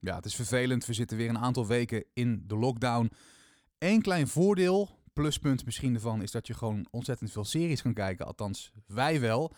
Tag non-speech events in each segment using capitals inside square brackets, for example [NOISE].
Ja, het is vervelend. We zitten weer een aantal weken in de lockdown. Eén klein voordeel, pluspunt misschien ervan, is dat je gewoon ontzettend veel series kan kijken. Althans, wij wel.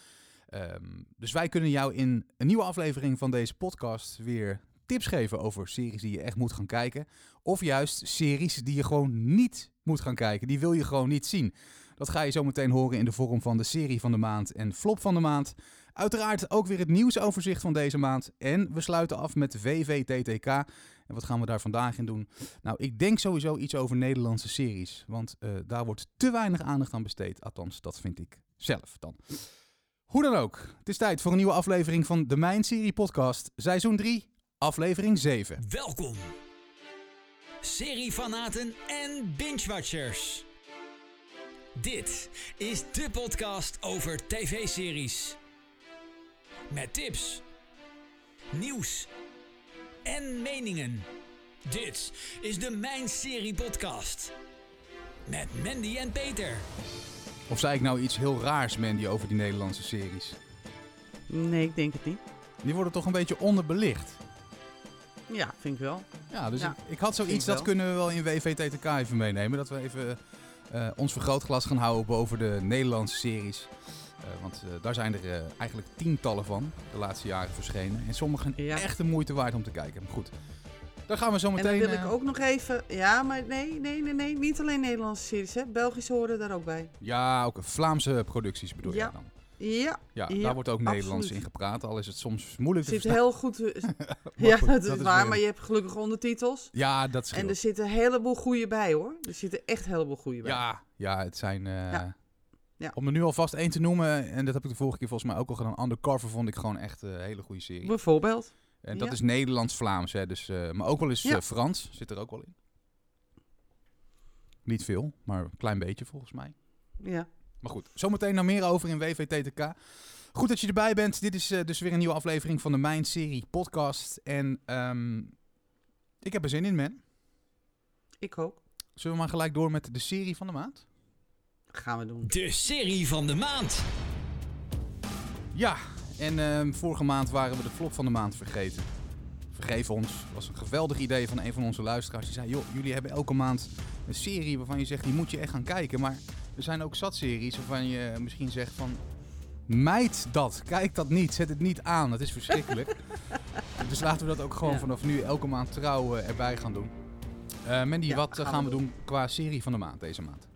Ehm, dus wij kunnen jou in een nieuwe aflevering van deze podcast weer tips geven over series die je echt moet gaan kijken. Of juist series die je gewoon niet moet gaan kijken. Die wil je gewoon niet zien. Dat ga je zo meteen horen in de vorm van de serie van de maand en flop van de maand. Uiteraard ook weer het nieuwsoverzicht van deze maand. En we sluiten af met VVTTK. En wat gaan we daar vandaag in doen? Nou, ik denk sowieso iets over Nederlandse series. Want uh, daar wordt te weinig aandacht aan besteed. Althans, dat vind ik zelf dan. Hoe dan ook, het is tijd voor een nieuwe aflevering van de Mijn Serie Podcast, seizoen 3, aflevering 7. Welkom, seriefanaten en binge-watchers. Dit is de podcast over tv-series. Met tips, nieuws en meningen. Dit is de Mijn Serie Podcast. Met Mandy en Peter. Of zei ik nou iets heel raars, Mandy, over die Nederlandse series? Nee, ik denk het niet. Die worden toch een beetje onderbelicht? Ja, vind ik wel. Ja, dus Ik, ik, had zoiets, dat kunnen we wel in WVTTK even meenemen. Dat we even uh, ons vergrootglas gaan houden boven de Nederlandse series. Uh, want uh, daar zijn er eigenlijk tientallen van de laatste jaren verschenen. En sommige ja. echt de moeite waard om te kijken. Maar goed, daar gaan we zo meteen... En dan wil ik ook nog even... Ja, maar nee, nee, nee, nee. Niet alleen Nederlandse series, hè. Belgische horen daar ook bij. Ja, ook Vlaamse producties bedoel ja. je dan? Ja, ja, daar wordt ook Nederlands in gepraat, al is het soms moeilijk te zit heel goed. [LAUGHS] ja, goed, dat, dat, is waar, maar je hebt gelukkig ondertitels. Ja, dat is. En er zitten een heleboel goede bij hoor. Er zitten echt een heleboel goede bij. Ja, ja het zijn. Ja. Om er nu alvast één te noemen, en dat heb ik de vorige keer volgens mij ook al gedaan. Undercover vond ik gewoon echt een hele goede serie. Bijvoorbeeld. En dat is Nederlands-Vlaams, hè, dus, uh, maar ook wel eens uh, Frans zit er ook wel in. Niet veel, maar een klein beetje volgens mij. Ja. Maar goed, zometeen nog meer over in WVTTK. Goed dat je erbij bent. Dit is uh, dus weer een nieuwe aflevering van de Mijn Serie podcast. En um, ik heb er zin in, man. Ik ook. Zullen we maar gelijk door met de serie van de maand? Gaan we doen. De serie van de maand. Ja, en uh, vorige maand waren we de flop van de maand vergeten. Vergeef ons. Dat was een geweldig idee van een van onze luisteraars. Die zei, joh, jullie hebben elke maand een serie waarvan je zegt, die moet je echt gaan kijken. Maar er zijn ook zat-series waarvan je misschien zegt van... Mijt dat, kijk dat niet, zet het niet aan, dat is verschrikkelijk. [LAUGHS] dus laten we dat ook gewoon ja. vanaf nu elke maand trouw uh, erbij gaan doen. Uh, Mandy, ja, wat gaan, gaan we doen. doen qua serie van de maand deze maand?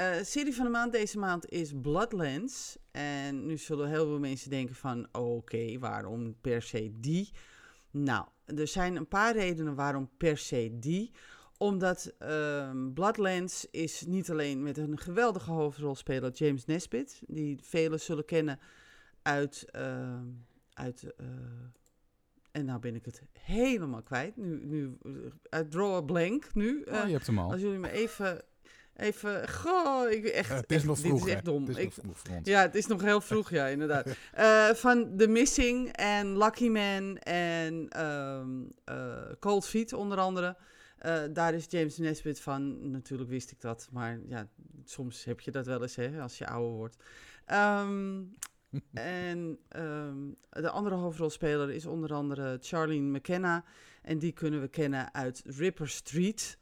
Uh, serie van de maand deze maand is Bloodlands. En nu zullen heel veel mensen denken van... oké, okay, waarom per se die? Nou, er zijn een paar redenen waarom per se die omdat um, Bloodlands is niet alleen met een geweldige hoofdrolspeler James Nesbitt, die velen zullen kennen uit. Uh, uit uh, en nou ben ik het helemaal kwijt. Nu, nu uit Draw a Blank. Nu, oh, je hebt hem al. Als jullie me even. Even, goh, ik echt, het is echt, nog vroeg, dit is echt dom. Het is ik, nog vroeg ja, het is nog heel vroeg, ja, inderdaad. Uh, [LAUGHS] van The Missing en Lucky Man en um, uh, Cold Feet onder andere. Uh, daar is James Nesbitt van. Natuurlijk wist ik dat, maar ja, soms heb je dat wel eens hè, als je ouder wordt. Um, [LAUGHS] en um, de andere hoofdrolspeler is onder andere Charlene McKenna. En die kunnen we kennen uit Ripper Street.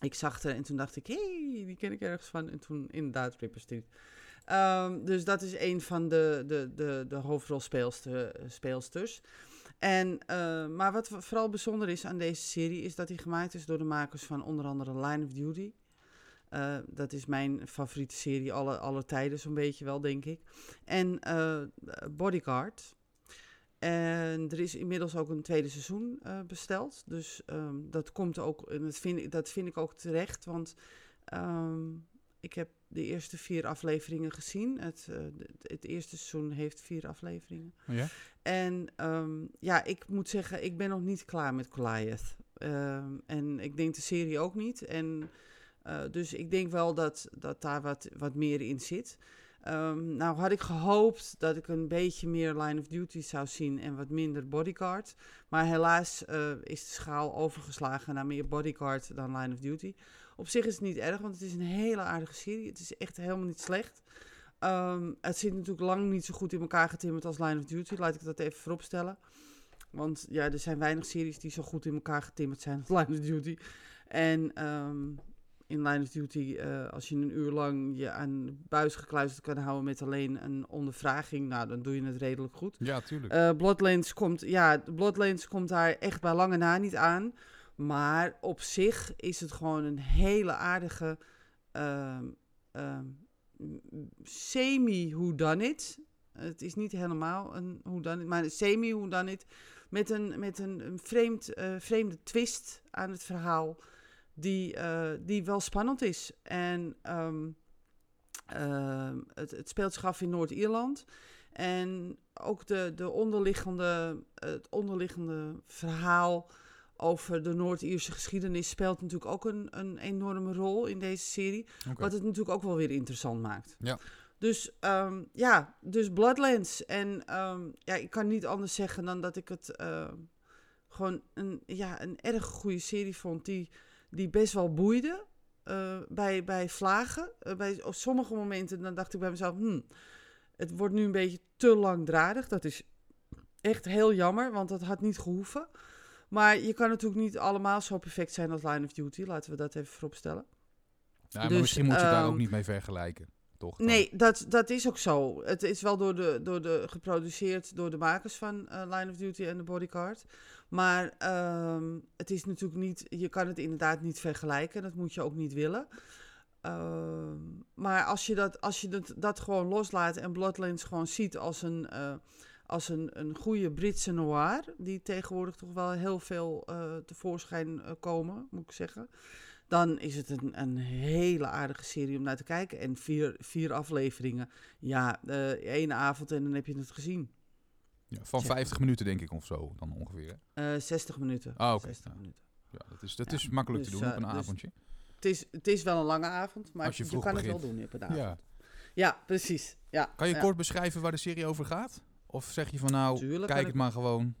Ik zag haar en toen dacht ik, hey, die ken ik ergens van. En toen inderdaad Ripper Street. Um, dus dat is een van de, de, de, de hoofdrolspeelsters. En, uh, maar wat vooral bijzonder is aan deze serie, is dat die gemaakt is door de makers van onder andere Line of Duty. Uh, dat is mijn favoriete serie alle, alle tijden, zo'n beetje wel, denk ik. En Bodyguard. En er is inmiddels ook een tweede seizoen besteld. Dus um, dat komt ook, en dat vind, dat vind ik ook terecht, want um, ik heb de eerste vier afleveringen gezien. Het, uh, het eerste seizoen heeft vier afleveringen. Oh ja? En um, ja, ik moet zeggen, ik ben nog niet klaar met Goliath. En ik denk de serie ook niet. En uh, dus ik denk wel dat, dat daar wat, wat meer in zit. Um, nou had ik gehoopt dat ik een beetje meer Line of Duty zou zien en wat minder Bodyguard. Maar helaas uh, is de schaal overgeslagen naar meer Bodyguard dan Line of Duty. Op zich is het niet erg, want het is een hele aardige serie. Het is echt helemaal niet slecht. Um, het zit natuurlijk lang niet zo goed in elkaar getimmerd als Line of Duty, laat ik dat even vooropstellen. Want ja, er zijn weinig series die zo goed in elkaar getimmerd zijn als Line of Duty. En ehm, in Line of Duty, eh, als je een uur lang je aan de buis gekluisterd kan houden met alleen een ondervraging, nou, dan doe je het redelijk goed. Ja, tuurlijk. Eh Bloodlands komt, ja, Bloodlands komt daar echt bij lange na niet aan. Maar op zich is het gewoon een hele aardige ehm ehm, semi-whodunit. Het is niet helemaal een whodunit, maar een semi-whodunit. Met een, met een, een vreemd, eh, vreemde twist aan het verhaal. Die, eh, die wel spannend is. En ehm, ehm, het, het speelt zich af in Noord-Ierland. En ook de, de onderliggende, het onderliggende verhaal over de Noord-Ierse geschiedenis speelt natuurlijk ook een, een enorme rol in deze serie. Wat het natuurlijk ook wel weer interessant maakt. Ja. Dus ehm, ja, dus Bloodlands. En ja, ik kan niet anders zeggen dan dat ik het gewoon een, ja, een erg goede serie vond. Die, die best wel boeide eh, bij, bij vlagen. Eh, bij op sommige momenten dan dacht ik bij mezelf, hmm, het wordt nu een beetje te langdradig. Dat is echt heel jammer, want dat had niet gehoeven. Maar je kan natuurlijk niet allemaal zo perfect zijn als Line of Duty. Laten we dat even vooropstellen. Ja, maar dus, misschien moet je daar ook ehm, niet mee vergelijken. Toch? dan? Nee, dat, dat is ook zo. Het is wel door de, door de, geproduceerd door de makers van eh, Line of Duty en The Bodyguard. Maar ehm, het is natuurlijk niet, je kan het inderdaad niet vergelijken. Dat moet je ook niet willen. Ehm, maar als je, dat, als je dat, dat gewoon loslaat en Bloodlands gewoon ziet als een, eh, als een, een goede Britse noir, die tegenwoordig toch wel heel veel eh, tevoorschijn komen, moet ik zeggen. Dan is het een, een hele aardige serie om naar te kijken. En vier, vier afleveringen. Ja, eh één avond en dan heb je het gezien. Ja, van Ja. 50 minuten denk ik of zo dan ongeveer. hè? Eh 60 minuten. Ah, oké. 60 Ja. minuten. Ja, dat is, dat Ja, is makkelijk dus, te doen op eh, een dus- avondje. Het is, het is wel een lange avond, maar Als je kan het wel doen op een avond. Ja. Ja, precies. Ja, Kan je kort beschrijven waar de serie over gaat? Of zeg je van nou, Tuurlijk kijk het maar gewoon.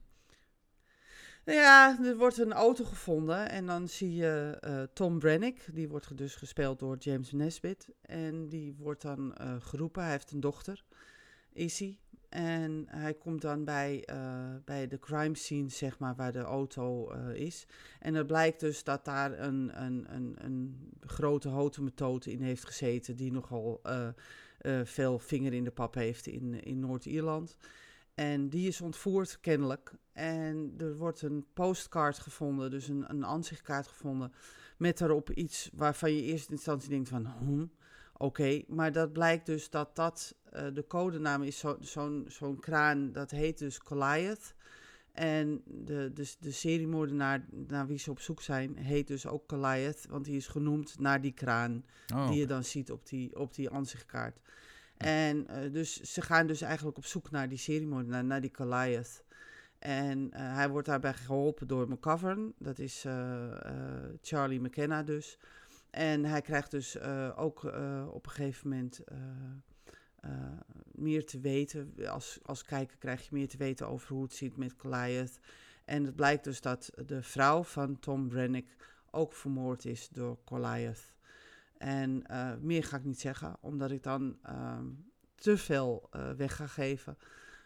Nou Ja, er wordt een auto gevonden en dan zie je eh, Tom Brennick, die wordt dus gespeeld door James Nesbitt. En die wordt dan eh, geroepen, hij heeft een dochter, Izzy. En hij komt dan bij, eh, bij de crime scene, zeg maar, waar de auto is. En het blijkt dus dat daar een, een, een, een grote in heeft gezeten, die nogal veel vinger in de pap heeft in, in Noord-Ierland. En die is ontvoerd, kennelijk. En er wordt een postcard gevonden, dus een, een aanzichtkaart gevonden. Met daarop iets waarvan je in eerste instantie denkt van, hm, oké. Maar dat blijkt dus dat dat, eh, de codenaam is zo- zo'n zo'n kraan, dat heet dus Goliath. En de, de, de seriemoordenaar naar wie ze op zoek zijn, heet dus ook Goliath. Want die is genoemd naar die kraan Oh, die je dan ziet op die, op die aanzichtkaart. En eh, dus ze gaan dus eigenlijk op zoek naar die seriemoordenaar, naar die Goliath. En eh, hij wordt daarbij geholpen door McCovern, dat is eh, Charlie McKenna dus. En hij krijgt dus ook op een gegeven moment meer te weten. Als, als kijker krijg je meer te weten over hoe het zit met Goliath. En het blijkt dus dat de vrouw van Tom Brennick ook vermoord is door Goliath. En eh, meer ga ik niet zeggen, omdat ik dan ehm, te veel eh, weg ga geven.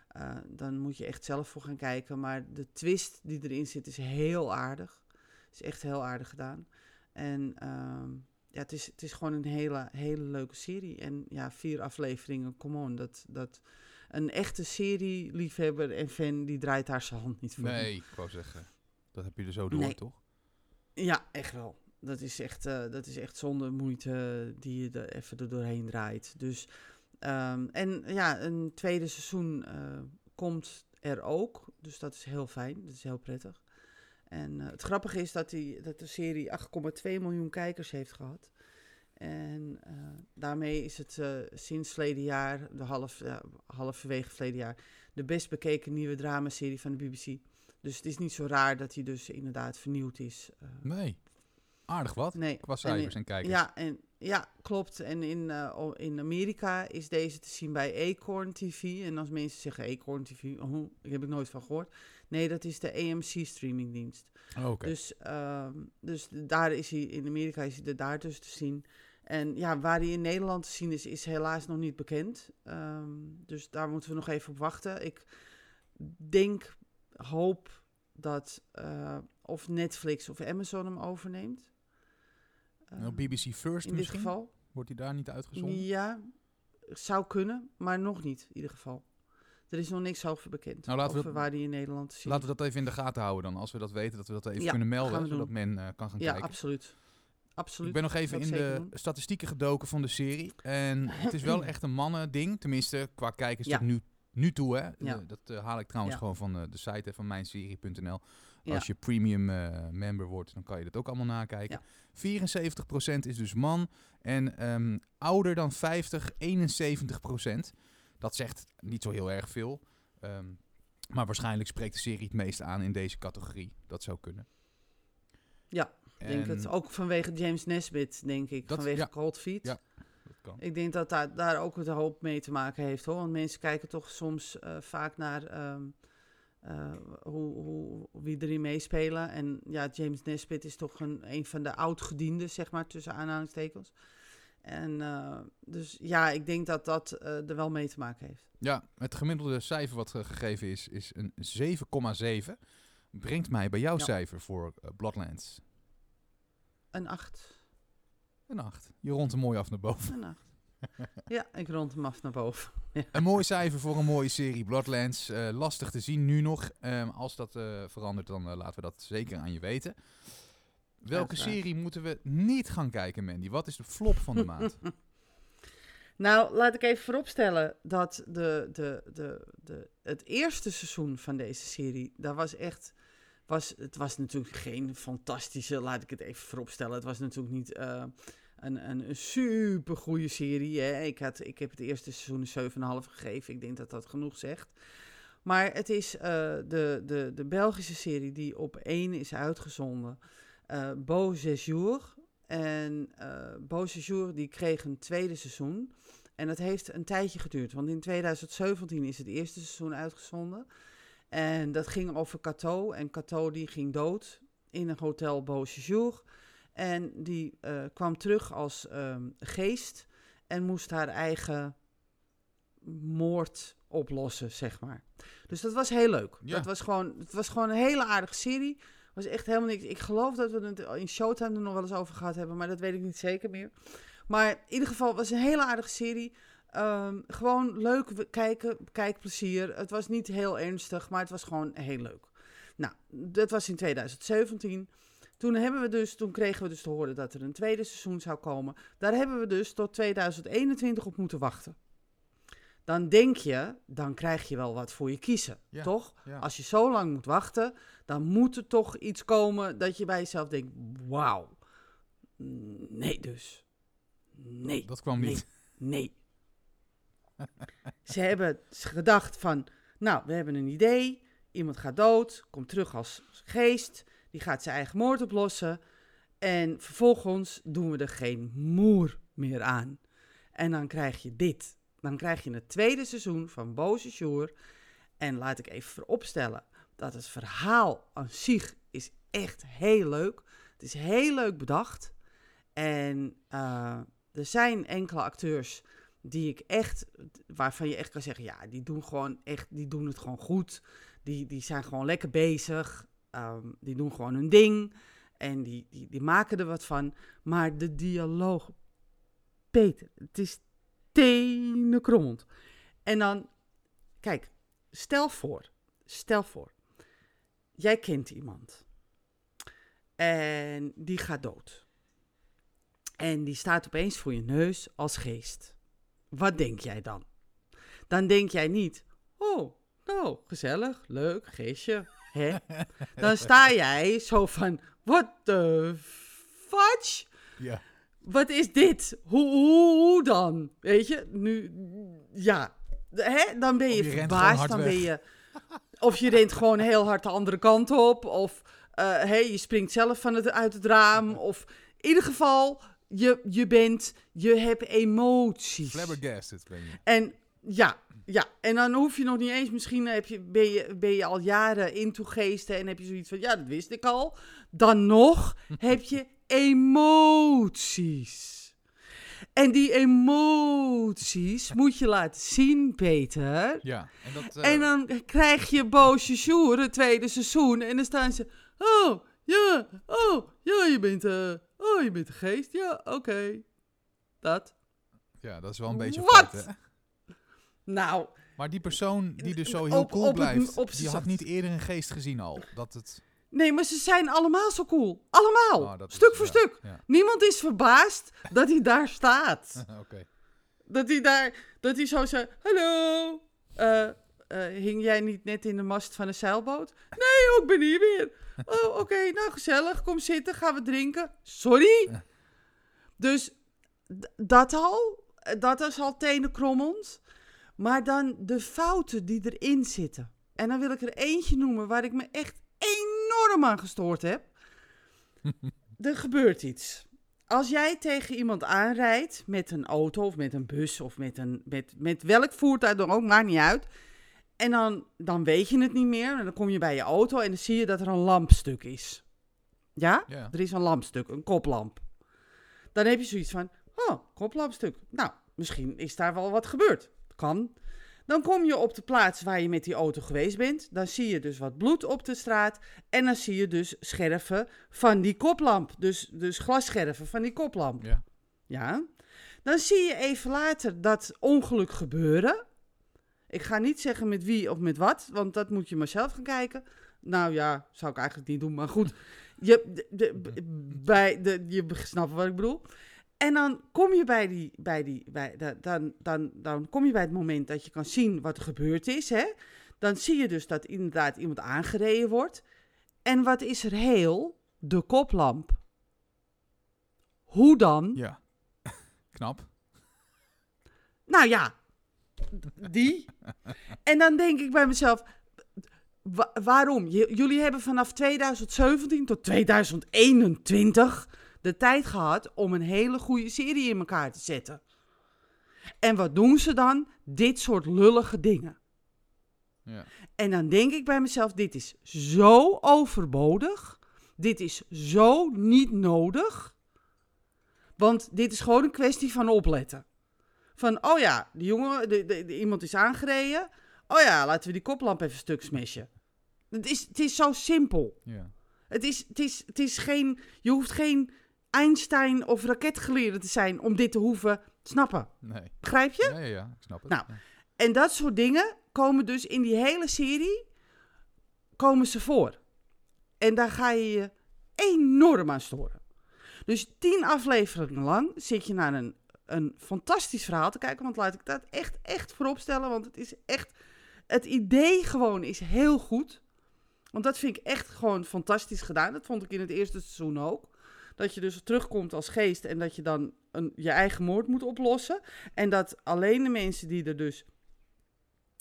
Eh, dan moet je echt zelf voor gaan kijken. Maar de twist die erin zit is heel aardig. Is echt heel aardig gedaan. En ehm, ja, het is, het is gewoon een hele, hele leuke serie. En ja, vier afleveringen, come on. Dat, dat, een echte serie-liefhebber en fan, die draait daar zijn hand niet voor. nee, ik wou zeggen. Dat heb je er zo door, Nee. toch? Ja, echt wel. Dat is echt, eh, dat is echt zonder moeite die je er even er doorheen draait. Dus, ehm, en ja, een tweede seizoen eh, komt er ook. Dus dat is heel fijn. Dat is heel prettig. En eh, het grappige is dat, die, dat de serie 8,2 miljoen kijkers heeft gehad. En daarmee is het sinds verleden jaar, de half, ja, halverwege verleden jaar, de best bekeken nieuwe dramaserie van de BBC. Dus het is niet zo raar dat hij dus inderdaad vernieuwd is. Nee. Aardig wat. nee. Qua En cijfers in- en kijkers. Ja, en, ja, klopt. En in, eh, in Amerika is deze te zien bij Acorn TV. En als mensen zeggen Acorn TV, oh, daar heb ik nooit van gehoord. Nee, dat is de AMC streamingdienst. Oh, Oké. Dus, ehm, dus daar is hij, in Amerika is hij er daar dus te zien. En ja, waar hij in Nederland te zien is, is helaas nog niet bekend. Ehm, dus daar moeten we nog even op wachten. Ik denk hoop dat uh, of Netflix of Amazon hem overneemt. Uh, nou, BBC First in misschien? dit geval. Wordt hij daar niet uitgezonden? Ja, zou kunnen, maar nog niet in ieder geval. Er is nog niks over bekend nou, laten over we dat, waar die in Nederland zien. Laten we dat even in de gaten houden dan. Als we dat weten, dat we dat even kunnen melden. Zodat men uh, kan gaan ja, kijken. Ja, absoluut. absoluut. Ik ben nog even in de statistieken gedoken van de serie. En [CLEARS THROAT] het is wel echt een mannen ding. Tenminste, qua kijkers ja. tot nu, nu toe. Hè. Ja. dat uh, haal ik trouwens gewoon van uh, de site hè, van mijnserie.nl. Als je premium member wordt, dan kan je dat ook allemaal nakijken. 74% is dus man. En um, ouder dan 50, 71%. Dat zegt niet zo heel erg veel. Um, maar waarschijnlijk spreekt de serie het meest aan in deze categorie. Dat zou kunnen. Ja, ik denk het. Ook vanwege James Nesbitt, denk ik. Dat, vanwege ja, Cold Feet. Ja, dat kan. Ik denk dat daar, daar ook het hoop mee te maken heeft. hoor. Want mensen kijken toch soms uh, vaak naar um, uh, hoe, hoe, wie erin meespelen. En ja, James Nesbitt is toch een, een van de oud-gedienden, zeg maar, tussen aanhalingstekens. En uh, dus ja, ik denk dat dat uh, er wel mee te maken heeft. Ja, het gemiddelde cijfer wat gegeven is, is een 7,7. Brengt mij bij jouw ja. cijfer voor Bloodlands. Een 8. Een 8. Je rondt hem mooi af naar boven. Een 8. [LAUGHS] ja, ik rond hem af naar boven. [LAUGHS] Ja. Een mooi cijfer voor een mooie serie Bloodlands. lastig te zien nu nog. Um, als dat verandert, dan laten we dat zeker aan je weten. Welke serie moeten we niet gaan kijken, Mandy? Wat is de flop van de [LAUGHS] maand? nou, laat ik even vooropstellen dat de, de, de, de, het eerste seizoen van deze serie, daar was echt... Was, het was natuurlijk geen fantastische, laat ik het even vooropstellen. Het was natuurlijk niet een, een, super goede serie. Hè. Ik, had, ik heb het eerste seizoen een 7,5 gegeven. Ik denk dat dat genoeg zegt. Maar het is uh, de, de, de Belgische serie die op één is uitgezonden uh, Beau Séjour. En uh, Beau Séjour die kreeg een tweede seizoen. En dat heeft een tijdje geduurd, want in 2017 is het eerste seizoen uitgezonden. En dat ging over Cato. En Cato die ging dood in een hotel Beau Séjour. En die uh, kwam terug als um, geest en moest haar eigen moord oplossen, zeg maar. Dus dat was heel leuk. Ja. Dat was gewoon, het was gewoon een hele aardige serie was echt helemaal niks. Ik geloof dat we het in Showtime er nog wel eens over gehad hebben, maar dat weet ik niet zeker meer. Maar in ieder geval, was een hele aardige serie. Um, gewoon leuk kijken, kijkplezier. Het was niet heel ernstig, maar het was gewoon heel leuk. Nou, dat was in 2017. Toen, hebben we dus, toen kregen we dus te horen dat er een tweede seizoen zou komen. Daar hebben we dus tot 2021 op moeten wachten dan denk je, dan krijg je wel wat voor je kiezen, toch? Als je zo lang moet wachten, dan moet er toch iets komen dat je bij jezelf denkt, wauw. Nee dus. Nee. Dat kwam nee, niet. [LAUGHS] Nee. Ze hebben gedacht van, nou, we hebben een idee. Iemand gaat dood, komt terug als geest. Die gaat zijn eigen moord oplossen. En vervolgens doen we er geen moer meer aan. En dan krijg je dit. Dan krijg je het tweede seizoen van Boze Sjoer. En laat ik even vooropstellen dat het verhaal aan zich is echt heel leuk. Het is heel leuk bedacht. En uh, er zijn enkele acteurs die ik echt, waarvan je echt kan zeggen, ja, die doen gewoon echt, die doen het gewoon goed. Die, die zijn gewoon lekker bezig. Um, die doen gewoon hun ding. En die, die, die maken er wat van. Maar de dialoog, Peter, het is tenen krommend. En dan, kijk, stel voor, stel voor, jij kent iemand. En die gaat dood. En die staat opeens voor je neus als geest. Wat denk jij dan? Dan denk jij niet, oh, nou, gezellig, leuk, geestje. Hè? [LAUGHS] Dan sta jij zo van, what the fudge? Ja wat is dit? Hoe, hoe, dan? Weet je, nu, ja. Hè? Dan ben je, je verbaasd, dan ben je... Of je rent gewoon heel hard de andere kant op, of uh, hey, je springt zelf van het, uit het raam, of in ieder geval, je, je bent, je hebt emoties. Flabbergasted ben je. En ja, ja, en dan hoef je nog niet eens, misschien heb je, ben, je, ben je al jaren into geesten en heb je zoiets van, ja, dat wist ik al. Dan nog [LAUGHS] heb je emoties. En die emoties moet je laten zien, Peter. Ja, en dat... eh, En dan krijg je Boosje Sjoer, het tweede seizoen. En dan staan ze... Oh, ja, oh, ja, je bent, eh, oh, je bent een geest. Ja, oké. Dat. ja, dat is wel een beetje Wat? fout? Nou, Maar die persoon die dus zo heel Op- cool op blijft, die had niet eerder een geest gezien al. Dat het... nee, maar ze zijn allemaal zo cool. Allemaal. Oh, is- stuk voor ja, stuk. Ja, Niemand is verbaasd dat hij daar staat. [LAUGHS] oké. Dat hij daar, dat hij zo zei, hallo. Eh, hing jij niet net in de mast van een zeilboot? Nee, oh, ik ben hier weer. Oh, oké, nou gezellig. Kom zitten, gaan we drinken. Sorry? Dus dat al, eh, dat is al tenenkrommend. Maar dan de fouten die erin zitten. En dan wil ik er eentje noemen waar ik me echt enorm aan gestoord heb. [LAUGHS] er gebeurt iets. Als jij tegen iemand aanrijdt met een auto of met een bus of met, een, met, met welk voertuig dan ook, maakt niet uit. En dan, dan weet je het niet meer. En dan kom je bij je auto en dan zie je dat er een lampstuk is. Ja? Ja. Er is een lampstuk, een koplamp. Dan heb je zoiets van, oh, koplampstuk. Nou, misschien is daar wel wat gebeurd. Kan. Dan kom je op de plaats waar je met die auto geweest bent. Dan zie je dus wat bloed op de straat. En dan zie je dus scherven van die koplamp. Dus, dus glasscherven van die koplamp. Ja. Ja. Dan zie je even later dat ongeluk gebeuren. Ik ga niet zeggen met wie of met wat, want dat moet je maar zelf gaan kijken. Nou ja, zou ik eigenlijk niet doen, maar goed. Je, de, de- bij de, je snapt wat ik bedoel. En dan kom je bij die, bij die, bij, da- dan, dan, dan kom je bij het moment dat je kan zien wat er gebeurd is. Hè? Dan zie je dus dat inderdaad iemand aangereden wordt. En wat is er heel? De koplamp. Hoe dan? Ja. [LAUGHS] Knap. Nou ja, die. En dan denk ik bij mezelf, wa- waarom? J- jullie hebben vanaf 2017 tot 2021 de tijd gehad om een hele goede serie in elkaar te zetten. En wat doen ze dan? Dit soort lullige dingen. Ja. En dan denk ik bij mezelf, dit is zo overbodig. Dit is zo niet nodig. Want dit is gewoon een kwestie van opletten. Van, oh ja, die jongen, de, de- de- iemand is aangereden. Oh ja, laten we die koplamp even stuk smashen. Het is, het is zo simpel. Ja. Het is, het, is, het is geen, je hoeft geen Einstein of raketgeleerde te zijn om dit te hoeven snappen. Nee. Begrijp je? Ja, ja, ja, ik snap het. Nou. En dat soort dingen komen dus in die hele serie komen ze voor. En daar ga je je enorm aan storen. Dus tien afleveringen lang zit je naar een, een fantastisch verhaal te kijken. Want laat ik dat echt, echt voorop stellen. Want het is echt... Het idee gewoon is heel goed. Want dat vind ik echt gewoon fantastisch gedaan. Dat vond ik in het eerste seizoen ook. Dat je dus terugkomt als geest en dat je dan een, je eigen moord moet oplossen. En dat alleen de mensen die er dus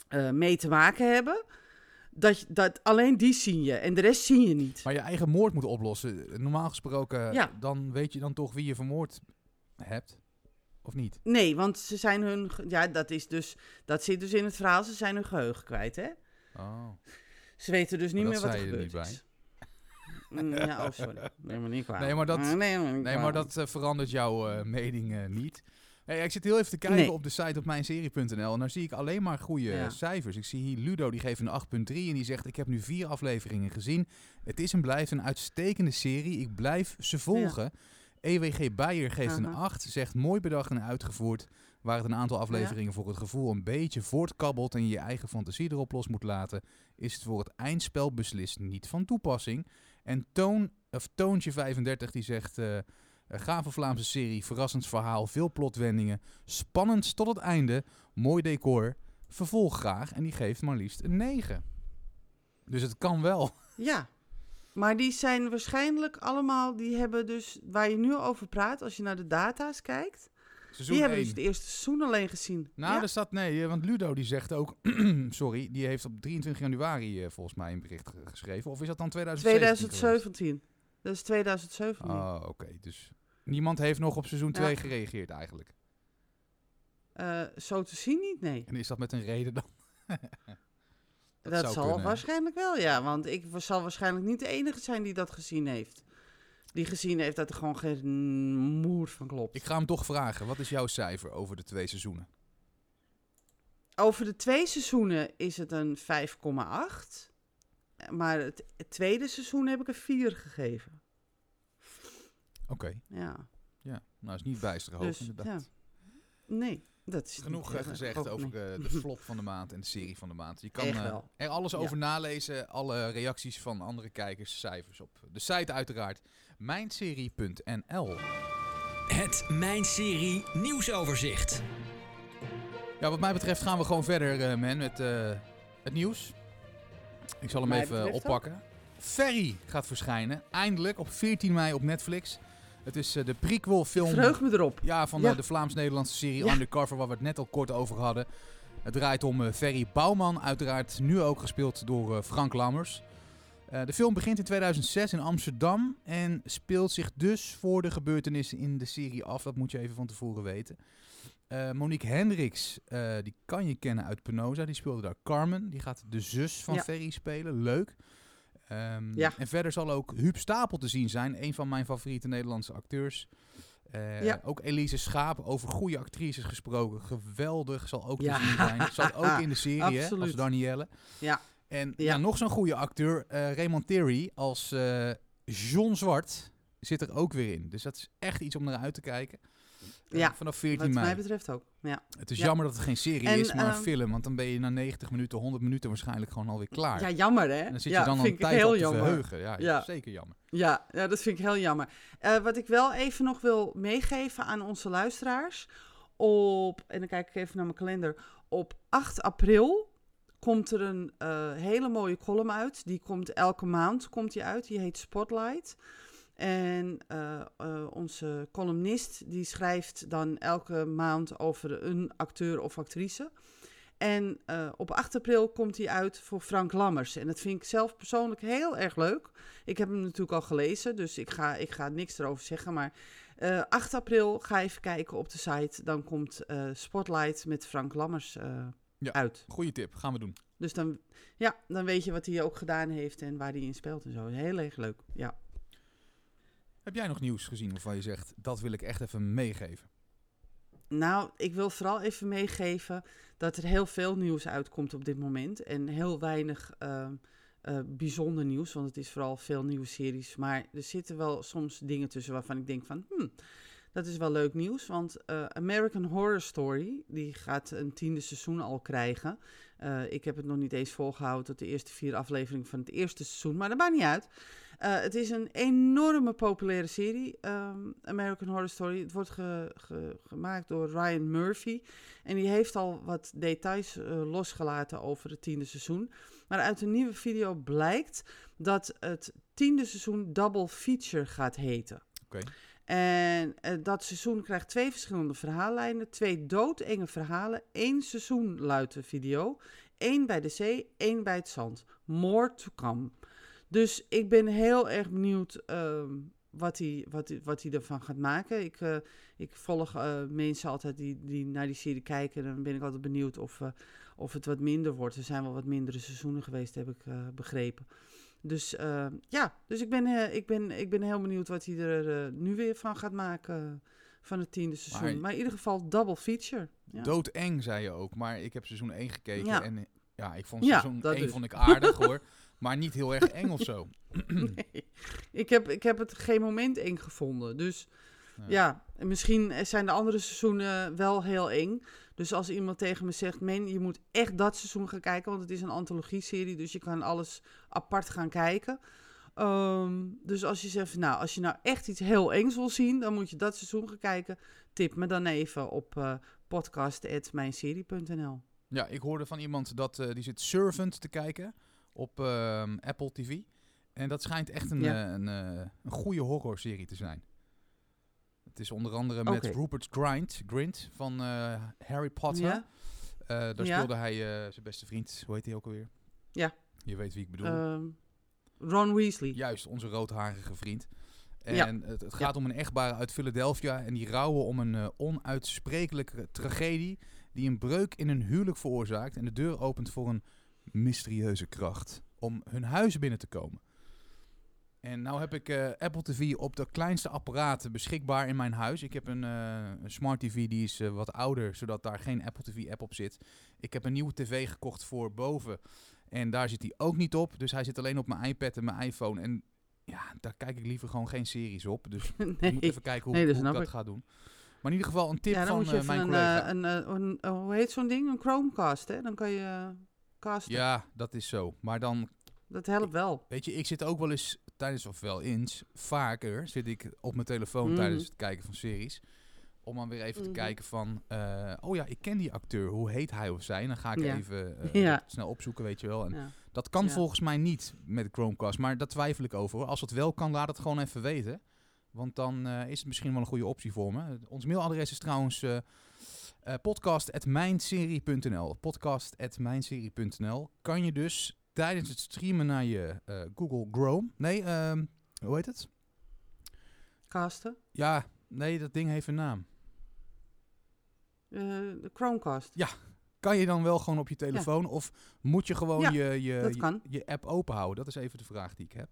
eh, mee te maken hebben, dat, dat alleen die zien je en de rest zie je niet. Maar je eigen moord moet oplossen. Normaal gesproken, Ja. dan weet je dan toch wie je vermoord hebt. Of niet? Nee, want ze zijn hun, ja, dat is dus, dat zit dus in het verhaal, ze zijn hun geheugen kwijt, hè? Oh. Ze weten dus niet meer wat er gebeurd is. Mm, ja, oh sorry. Neem me niet kwalijk. Nee, maar dat- Mm, Nee, maar dat eh, verandert jouw eh, mening eh, niet. Hey, ik zit heel even te kijken Nee. op de site op mijnserie.nl en daar zie ik alleen maar goede Ja. cijfers. Ik zie hier Ludo, die geeft een 8.3 en die zegt... ik heb nu vier afleveringen gezien. Het is en blijft een uitstekende serie. Ik blijf ze volgen. EWG Beijer geeft een Aha. 8. Zegt mooi bedacht en uitgevoerd. Waar het een aantal afleveringen voor het gevoel een beetje voortkabbelt... en je je eigen fantasie erop los moet laten... is het voor het eindspel beslist niet van toepassing. En Toon, of Toontje 35 die zegt... eh, gave Vlaamse serie, verrassend verhaal, veel plotwendingen, spannend tot het einde, mooi decor, vervolg graag en die geeft maar liefst een 9. Dus het kan wel. [LAUGHS] Ja, maar die zijn waarschijnlijk allemaal, die hebben dus, waar je nu over praat, als je naar de data's kijkt, Seizoen die hebben 1. dus het eerste seizoen alleen gezien. Nou, ja? er staat nee, eh, want Ludo die zegt ook, [CLEARS THROAT] sorry, die heeft op 23 januari eh, volgens mij een bericht ge- geschreven. Of is dat dan 2017? geweest? 2017. Dat is 2017. Oh, oké. Dus niemand heeft nog op seizoen Ja. 2 gereageerd eigenlijk. Eh, zo te zien niet, nee. En is dat met een reden dan? [LAUGHS] Dat, zal kunnen. waarschijnlijk wel, ja. Want ik zal waarschijnlijk niet de enige zijn die dat gezien heeft. Die gezien heeft dat er gewoon geen moer van klopt. Ik ga hem toch vragen. Wat is jouw cijfer over de twee seizoenen? Over de twee seizoenen is het een 5,8. Maar het, het tweede seizoen heb ik een 4 gegeven. Oké, Ja. ja. Nou, is niet bijster hoog Dus, inderdaad. ja. Nee, dat is Genoeg niet, eh, eh, gezegd over eh, de flop van de maand en de serie van de maand. Je kan er alles Ja. over nalezen, alle reacties van andere kijkers, cijfers op de site uiteraard. Mijnserie.nl Het Mijn Serie nieuwsoverzicht. Ja, wat mij betreft gaan we gewoon verder, eh, man, met eh, het nieuws. Ik zal hem Mij even ook. oppakken. Ferry gaat verschijnen, eindelijk op 14 mei op Netflix. Het is eh, de prequel film... Verheug me erop. Ja, van Ja. eh, de Vlaams-Nederlandse serie Ja. Undercover, waar we het net al kort over hadden. Het draait om eh, Ferry Bouwman, uiteraard nu ook gespeeld door eh, Frank Lammers. Eh, de film begint in 2006 in Amsterdam en speelt zich dus voor de gebeurtenissen in de serie af. Dat moet je even van tevoren weten. Eh, Monique Hendricks, eh, die kan je kennen uit Penosa, die speelde daar Carmen. Die gaat de zus van Ja. Ferry spelen, leuk. Ehm, Ja. En verder zal ook Huub Stapel te zien zijn, een van mijn favoriete Nederlandse acteurs. Ja. Ook Elise Schaap, over goede actrices gesproken. Geweldig, zal ook te zien zijn. Zat ook in de [LAUGHS] serie hè, als. Danielle. Ja. En Ja. ja, nog zo'n goede acteur, eh, Raymond Terry als eh, John Zwart, zit er ook weer in. Dus dat is echt iets om naar uit te kijken. Eh, Ja, vanaf 14 Wat mei. mij betreft ook. Ja. Het is Ja. jammer dat het geen serie En, is, maar een ehm, film. Want dan ben je na 90 minuten, 100 minuten waarschijnlijk gewoon alweer klaar. ja, jammer hè? en dan zit ja, je dan al een tijd op te jammer. verheugen. Ja, Ja. zeker jammer. Ja, ja, dat vind ik heel jammer. Wat ik wel even nog wil meegeven aan onze luisteraars. Op, en dan kijk ik even naar mijn kalender. Op 8 april komt er een eh, hele mooie column uit. Die komt elke maand komt die uit. Die heet Spotlight. En eh, eh, onze columnist die schrijft dan elke maand over een acteur of actrice. En op 8 april komt hij uit voor Frank Lammers. En dat vind ik zelf persoonlijk heel erg leuk. Ik heb hem natuurlijk al gelezen, dus ik ga, ik ga niks erover zeggen. Maar eh 8 april ga even kijken op de site. Dan komt Spotlight met Frank Lammers Ja. uit. Goeie tip, gaan we doen. Dus dan, ja, dan weet je wat hij ook gedaan heeft en waar hij in speelt en zo. Heel erg leuk, ja. Heb jij nog nieuws gezien waarvan je zegt, dat wil ik echt even meegeven? Nou, ik wil vooral even meegeven dat er heel veel nieuws uitkomt op dit moment. En heel weinig ehm, eh, bijzonder nieuws, want het is vooral veel nieuwe series. Maar er zitten wel soms dingen tussen waarvan ik denk van, hmm, dat is wel leuk nieuws. Want eh, American Horror Story, die gaat een tiende seizoen al krijgen. Eh, ik heb het nog niet eens volgehouden tot de eerste vier afleveringen van het eerste seizoen, maar dat maakt niet uit. Eh, het is een enorme populaire serie, ehm, American Horror Story. Het wordt ge- ge- gemaakt door Ryan Murphy. En die heeft al wat details losgelaten over het tiende seizoen. Maar uit een nieuwe video blijkt dat het tiende seizoen Double Feature gaat heten. Oké. En eh, dat seizoen krijgt twee verschillende verhaallijnen. Twee doodenge verhalen. Eén seizoen video. Eén bij de zee, één bij het zand. More to come. Dus ik ben heel erg benieuwd ehm, wat hij wat, wat hij ervan gaat maken. Ik, eh, ik volg eh, mensen altijd die, die naar die serie kijken. En dan ben ik altijd benieuwd of, of het wat minder wordt. Er zijn wel wat mindere seizoenen geweest, heb ik begrepen. Dus eh, ja, dus ik ben, eh, ik, ben, ik ben heel benieuwd wat hij er eh, nu weer van gaat maken van het tiende seizoen. Maar- Maar, in ieder geval double feature. Ja. Doodeng, zei je ook. Maar ik heb seizoen 1 gekeken Ja. en ja, ik vond seizoen dat 1 dus. vond ik aardig hoor. [LAUGHS] Maar niet heel erg eng of zo. [LAUGHS] Nee. ik, heb, ik heb het geen moment eng gevonden. Dus Ja. ja, en misschien zijn de andere seizoenen wel heel eng. Dus als iemand tegen me zegt, men, je moet echt dat seizoen gaan kijken, want het is een antologie-serie, dus je kan alles apart gaan kijken. Ehm, dus als je zegt, nou, als je nou echt iets heel engs wil zien, dan moet je dat seizoen gaan kijken. Tip me dan even op podcast.mijnserie.nl. Ja, ik hoorde van iemand dat eh, die zit Servant te kijken op ehm, Apple TV. En dat schijnt echt een, Ja. eh, een, eh, een goede horrorserie te zijn. Het is onder andere met. Rupert Grint, Grint van eh, Harry Potter. Ja? Eh, daar Ja. speelde hij eh, zijn beste vriend, hoe heet hij ook alweer? Ja. Je weet wie ik bedoel. Ehm, Ron Weasley. Juist, onze roodharige vriend. En Ja. het, het gaat om een echtbare uit Philadelphia en die rouwen om een onuitsprekelijke tragedie die een breuk in hun huwelijk veroorzaakt en de deur opent voor een mysterieuze kracht om hun huis binnen te komen. En nou heb ik eh, Apple TV op de kleinste apparaten beschikbaar in mijn huis. Ik heb een, eh, een smart TV die is eh, wat ouder, zodat daar geen Apple TV app op zit. Ik heb een nieuwe tv gekocht voor boven. En daar zit hij ook niet op. Dus hij zit alleen op mijn iPad en mijn iPhone. En ja, daar kijk ik liever gewoon geen series op. Dus [LAUGHS] ik moet nee. even kijken hoe, Nee, dat hoe ik dat ga doen. Maar in ieder geval een tip ja, van mijn een, collega. een, een, eh, hoe heet zo'n ding? Een Chromecast, hè? Dan kan je casten. ja, dat is zo. Maar dan Dat helpt wel. Weet je, ik zit ook wel eens tijdens, of wel eens, vaker zit ik op mijn telefoon Mhm. tijdens het kijken van series. Om dan weer even te kijken van, eh, oh ja, ik ken die acteur, hoe heet hij of zij? En dan ga ik Ja. even eh, [LAUGHS] Ja. snel opzoeken, weet je wel. En Ja. dat kan volgens mij niet met Chromecast, maar daar twijfel ik over. hoor. Als het wel kan, laat het gewoon even weten. Want dan eh, is het misschien wel een goede optie voor me. Ons mailadres is trouwens eh eh, podcast.mijnserie.nl. Podcast.mijnserie.nl. Kan je dus tijdens het streamen naar je eh, Google Chrome... Nee, ehm, hoe heet het? Casten. Ja, nee, dat ding heeft een naam. Eh, de Chromecast. Kan je dan wel gewoon op je telefoon of moet je gewoon Ja, je, je, je, je app openhouden? Dat is even de vraag die ik heb.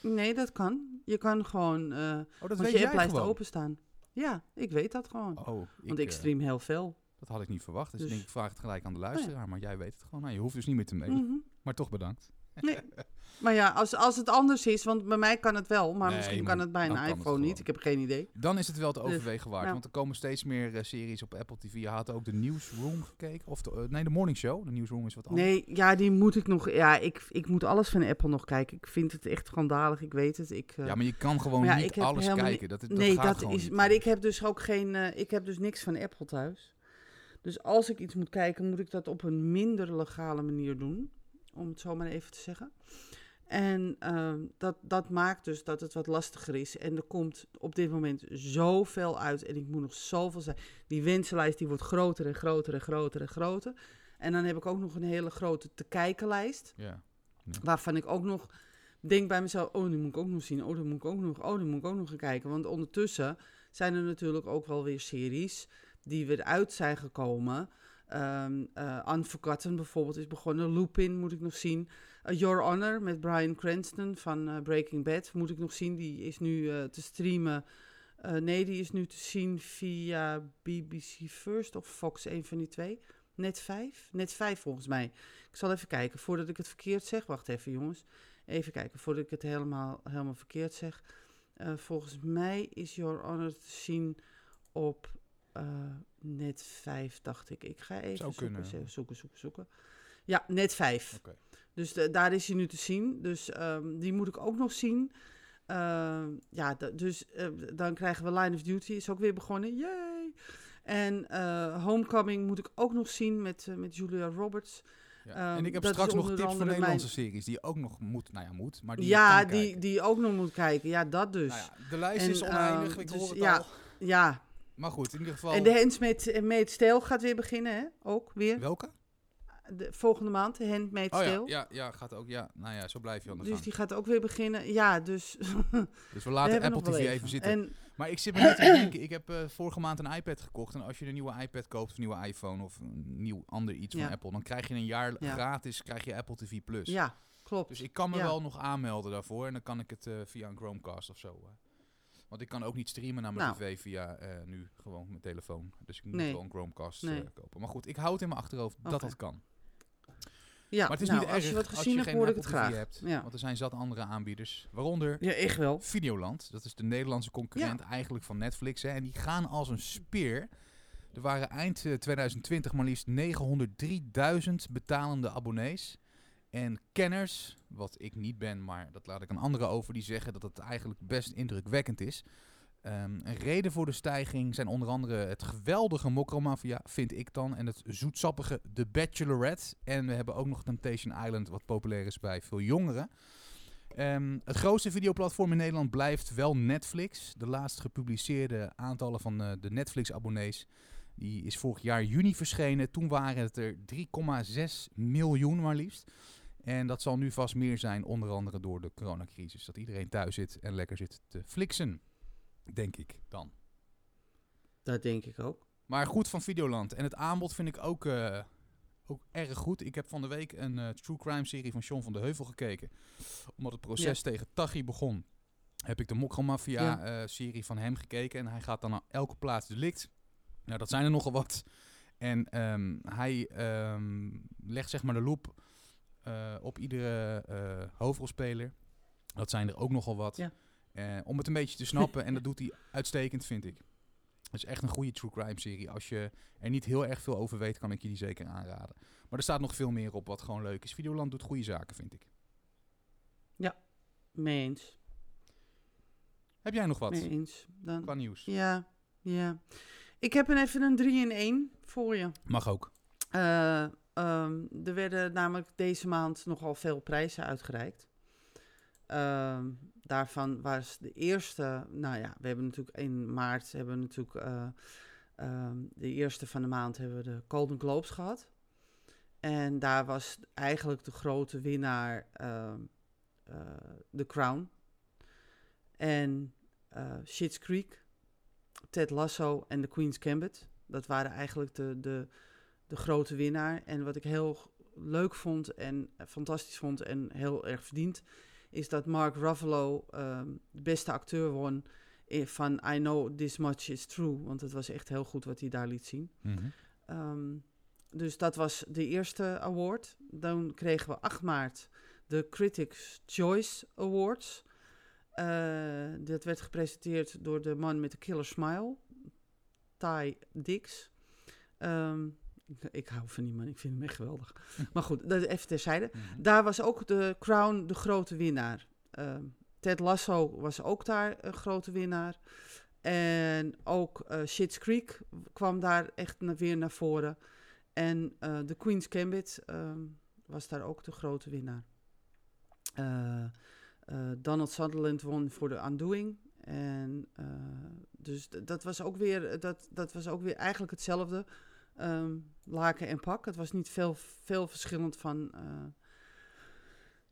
Nee, dat kan. Je kan gewoon... eh Oh, dat weet je app blijft openstaan. Ja, ik weet dat gewoon. Oh, want ik stream heel veel. Dat had ik niet verwacht. Dus, Dus- ik denk, ik vraag het gelijk aan de luisteraar. Maar jij weet het gewoon. Nou, je hoeft dus niet meer te mailen. Mhm. Maar toch bedankt. Nee. Maar ja, als, als het anders is, want bij mij kan het wel, maar Nee, misschien maar kan het bij een iPhone niet. Ik heb geen idee. Dan is het wel te Dus, overwegen waard. ja. Want er komen steeds meer eh, series op Apple TV. Je had ook de Newsroom gekeken. Of de, eh, nee, de Morning Show. De Newsroom is wat anders. Nee, ja, die moet ik nog. Ja, ik, ik moet alles van Apple nog kijken. Ik vind het echt schandalig, ik weet het. Ik, eh, Ja, maar je kan gewoon ja, niet alles kijken. Dat, dat nee, gaat dat is. niet. Maar ik heb dus ook geen. ik heb dus niks van Apple thuis. Dus als ik iets moet kijken, moet ik dat op een minder legale manier doen. Om het zo maar even te zeggen. En ehm, dat, dat maakt dus dat het wat lastiger is. En er komt op dit moment zoveel uit. En ik moet nog zoveel zijn. Die wensenlijst die wordt groter en groter en groter en groter. En dan heb ik ook nog een hele grote te kijkenlijst. Ja. Waarvan ik ook nog denk bij mezelf, oh, die moet ik ook nog zien. Oh, die moet ik ook nog, oh, die moet ik ook nog gaan kijken. Want ondertussen zijn er natuurlijk ook wel weer series die weer uit zijn gekomen. Ehm eh, Unforgotten bijvoorbeeld is begonnen. Lupin moet ik nog zien. Eh, Your Honor met Brian Cranston van eh, Breaking Bad moet ik nog zien. Die is nu eh, te streamen. Eh, nee, die is nu te zien via BBC First of Fox, een van die twee. Net 5? Net 5 volgens mij. Ik zal even kijken voordat ik het verkeerd zeg. Wacht even, jongens. Even kijken voordat ik het helemaal, helemaal verkeerd zeg. Eh, volgens mij is Your Honor te zien op eh, net 5, dacht ik. Ik ga even zoeken, zoeken, zoeken, zoeken. Ja, net 5. Oké. Dus de- daar is hij nu te zien. Dus ehm, die moet ik ook nog zien. Ehm, ja, dus eh, dan krijgen we Line of Duty, is ook weer begonnen. Yay! En eh, Homecoming moet ik ook nog zien met, met Julia Roberts. Ja. Ehm, en ik heb dat straks nog tips voor Nederlandse series die je ook nog moet, nou ja, moet, maar die ja, die, kijken. die ook nog moet kijken. Ja, dat dus. Nou ja, de lijst En, is oneindig, ehm, ik dus hoor het ja. al. Ja, Maar goed, in ieder geval... en de Handmaid's Maid's Tale gaat weer beginnen, hè? Ook weer. Welke? De, volgende maand, de Handmaid's Oh ja, ja, ja, gaat ook, ja. Nou ja, zo blijf je aan de Dus gang. die gaat ook weer beginnen. Ja, dus [LAUGHS] Dus we laten Apple TV even, zitten. En Maar ik zit me net te denken, ik heb eh, vorige maand een iPad gekocht. En als je een nieuwe iPad koopt, of een nieuwe iPhone, of een nieuw ander iets Ja. van Apple, dan krijg je een jaar Ja. gratis krijg je Apple TV Plus. ja, klopt. Dus ik kan me wel nog aanmelden daarvoor. En dan kan ik het eh, via een Chromecast of zo. eh. Want ik kan ook niet streamen naar mijn Nou. tv via eh, nu gewoon mijn telefoon. Dus ik moet Nee. een Chromecast Nee. eh, kopen. Maar goed, ik houd in mijn achterhoofd dat dat kan. ja, maar het is nou, niet als erg je wat als gezien je hebt, geen hoor ik het graag. hebt. Ja. Want er zijn zat andere aanbieders. Waaronder ja, echt wel. Videoland. Dat is de Nederlandse concurrent eigenlijk van Netflix. Hè. En die gaan als een speer. Er waren eind eh, 2020 maar liefst 903.000 betalende abonnees. En kenners, wat ik niet ben, maar dat laat ik aan anderen over, die zeggen dat het eigenlijk best indrukwekkend is. Ehm, een reden voor de stijging zijn onder andere het geweldige Mokromafia, vind ik dan, en het zoetsappige The Bachelorette. En we hebben ook nog Temptation Island, wat populair is bij veel jongeren. Ehm, het grootste videoplatform in Nederland blijft wel Netflix. De laatst gepubliceerde aantallen van eh, de Netflix-abonnees die is vorig jaar juni verschenen. Toen waren het er 3,6 miljoen maar liefst. En dat zal nu vast meer zijn, onder andere door de coronacrisis. Dat iedereen thuis zit en lekker zit te flixen, denk ik dan. Dat denk ik ook. Maar goed van Videoland. En het aanbod vind ik ook eh, ook erg goed. Ik heb van de week een eh, true crime serie van Sean van de Heuvel gekeken. Omdat het proces tegen Taghi begon, heb ik de Mokromafia Ja. eh, serie van hem gekeken. En hij gaat dan naar elke plaats delict. Nou, dat zijn er nogal wat. En ehm, hij ehm, legt zeg maar de loop eh, op iedere eh, hoofdrolspeler. Dat zijn er ook nogal wat. Ja. Eh, om het een beetje te snappen. en dat doet hij uitstekend, vind ik. Het is echt een goede true crime serie. Als je er niet heel erg veel over weet, kan ik je die zeker aanraden. Maar er staat nog veel meer op wat gewoon leuk is. Videoland doet goede zaken, vind ik. Mee eens. Heb jij nog wat Mee eens. Dan, qua nieuws? ja, ja. Ik heb een even een 3 in 1 voor je. Mag ook. Eh, ehm, er werden namelijk deze maand nogal veel prijzen uitgereikt. Ehm, daarvan was de eerste, nou ja, we hebben natuurlijk in maart hebben we natuurlijk eh, ehm, de eerste van de maand hebben we de Golden Globes gehad. En daar was eigenlijk de grote winnaar ehm eh, The Crown. En eh Schitt's Creek, Ted Lasso en The Queen's Gambit. Dat waren eigenlijk de, de, de grote winnaar. En wat ik heel leuk vond en eh, fantastisch vond en heel erg verdiend, is dat Mark Ruffalo ehm, de beste acteur won van I Know This Much Is True. Want het was echt heel goed wat hij daar liet zien. Mhm. Ehm, dus dat was de eerste award. Dan kregen we 8 maart de Critics' Choice Awards. Eh, dat werd gepresenteerd door de man met de killer smile, Ty Dix. Ehm, ik, hou van die man, ik vind hem echt geweldig. [LAUGHS] maar goed, dat even terzijde. Mhm. Daar was ook de Crown de grote winnaar. Ehm, Ted Lasso was ook daar een grote winnaar. En ook eh Schitt's Creek kwam daar echt na- weer naar voren. En eh The Queen's Gambit ehm, was daar ook de grote winnaar. Eh, Donald Sutherland won voor de Undoing. En dus dat was ook weer, dat, dat was ook weer eigenlijk hetzelfde. Ehm, laken en pak. Het was niet veel, veel verschillend van, eh,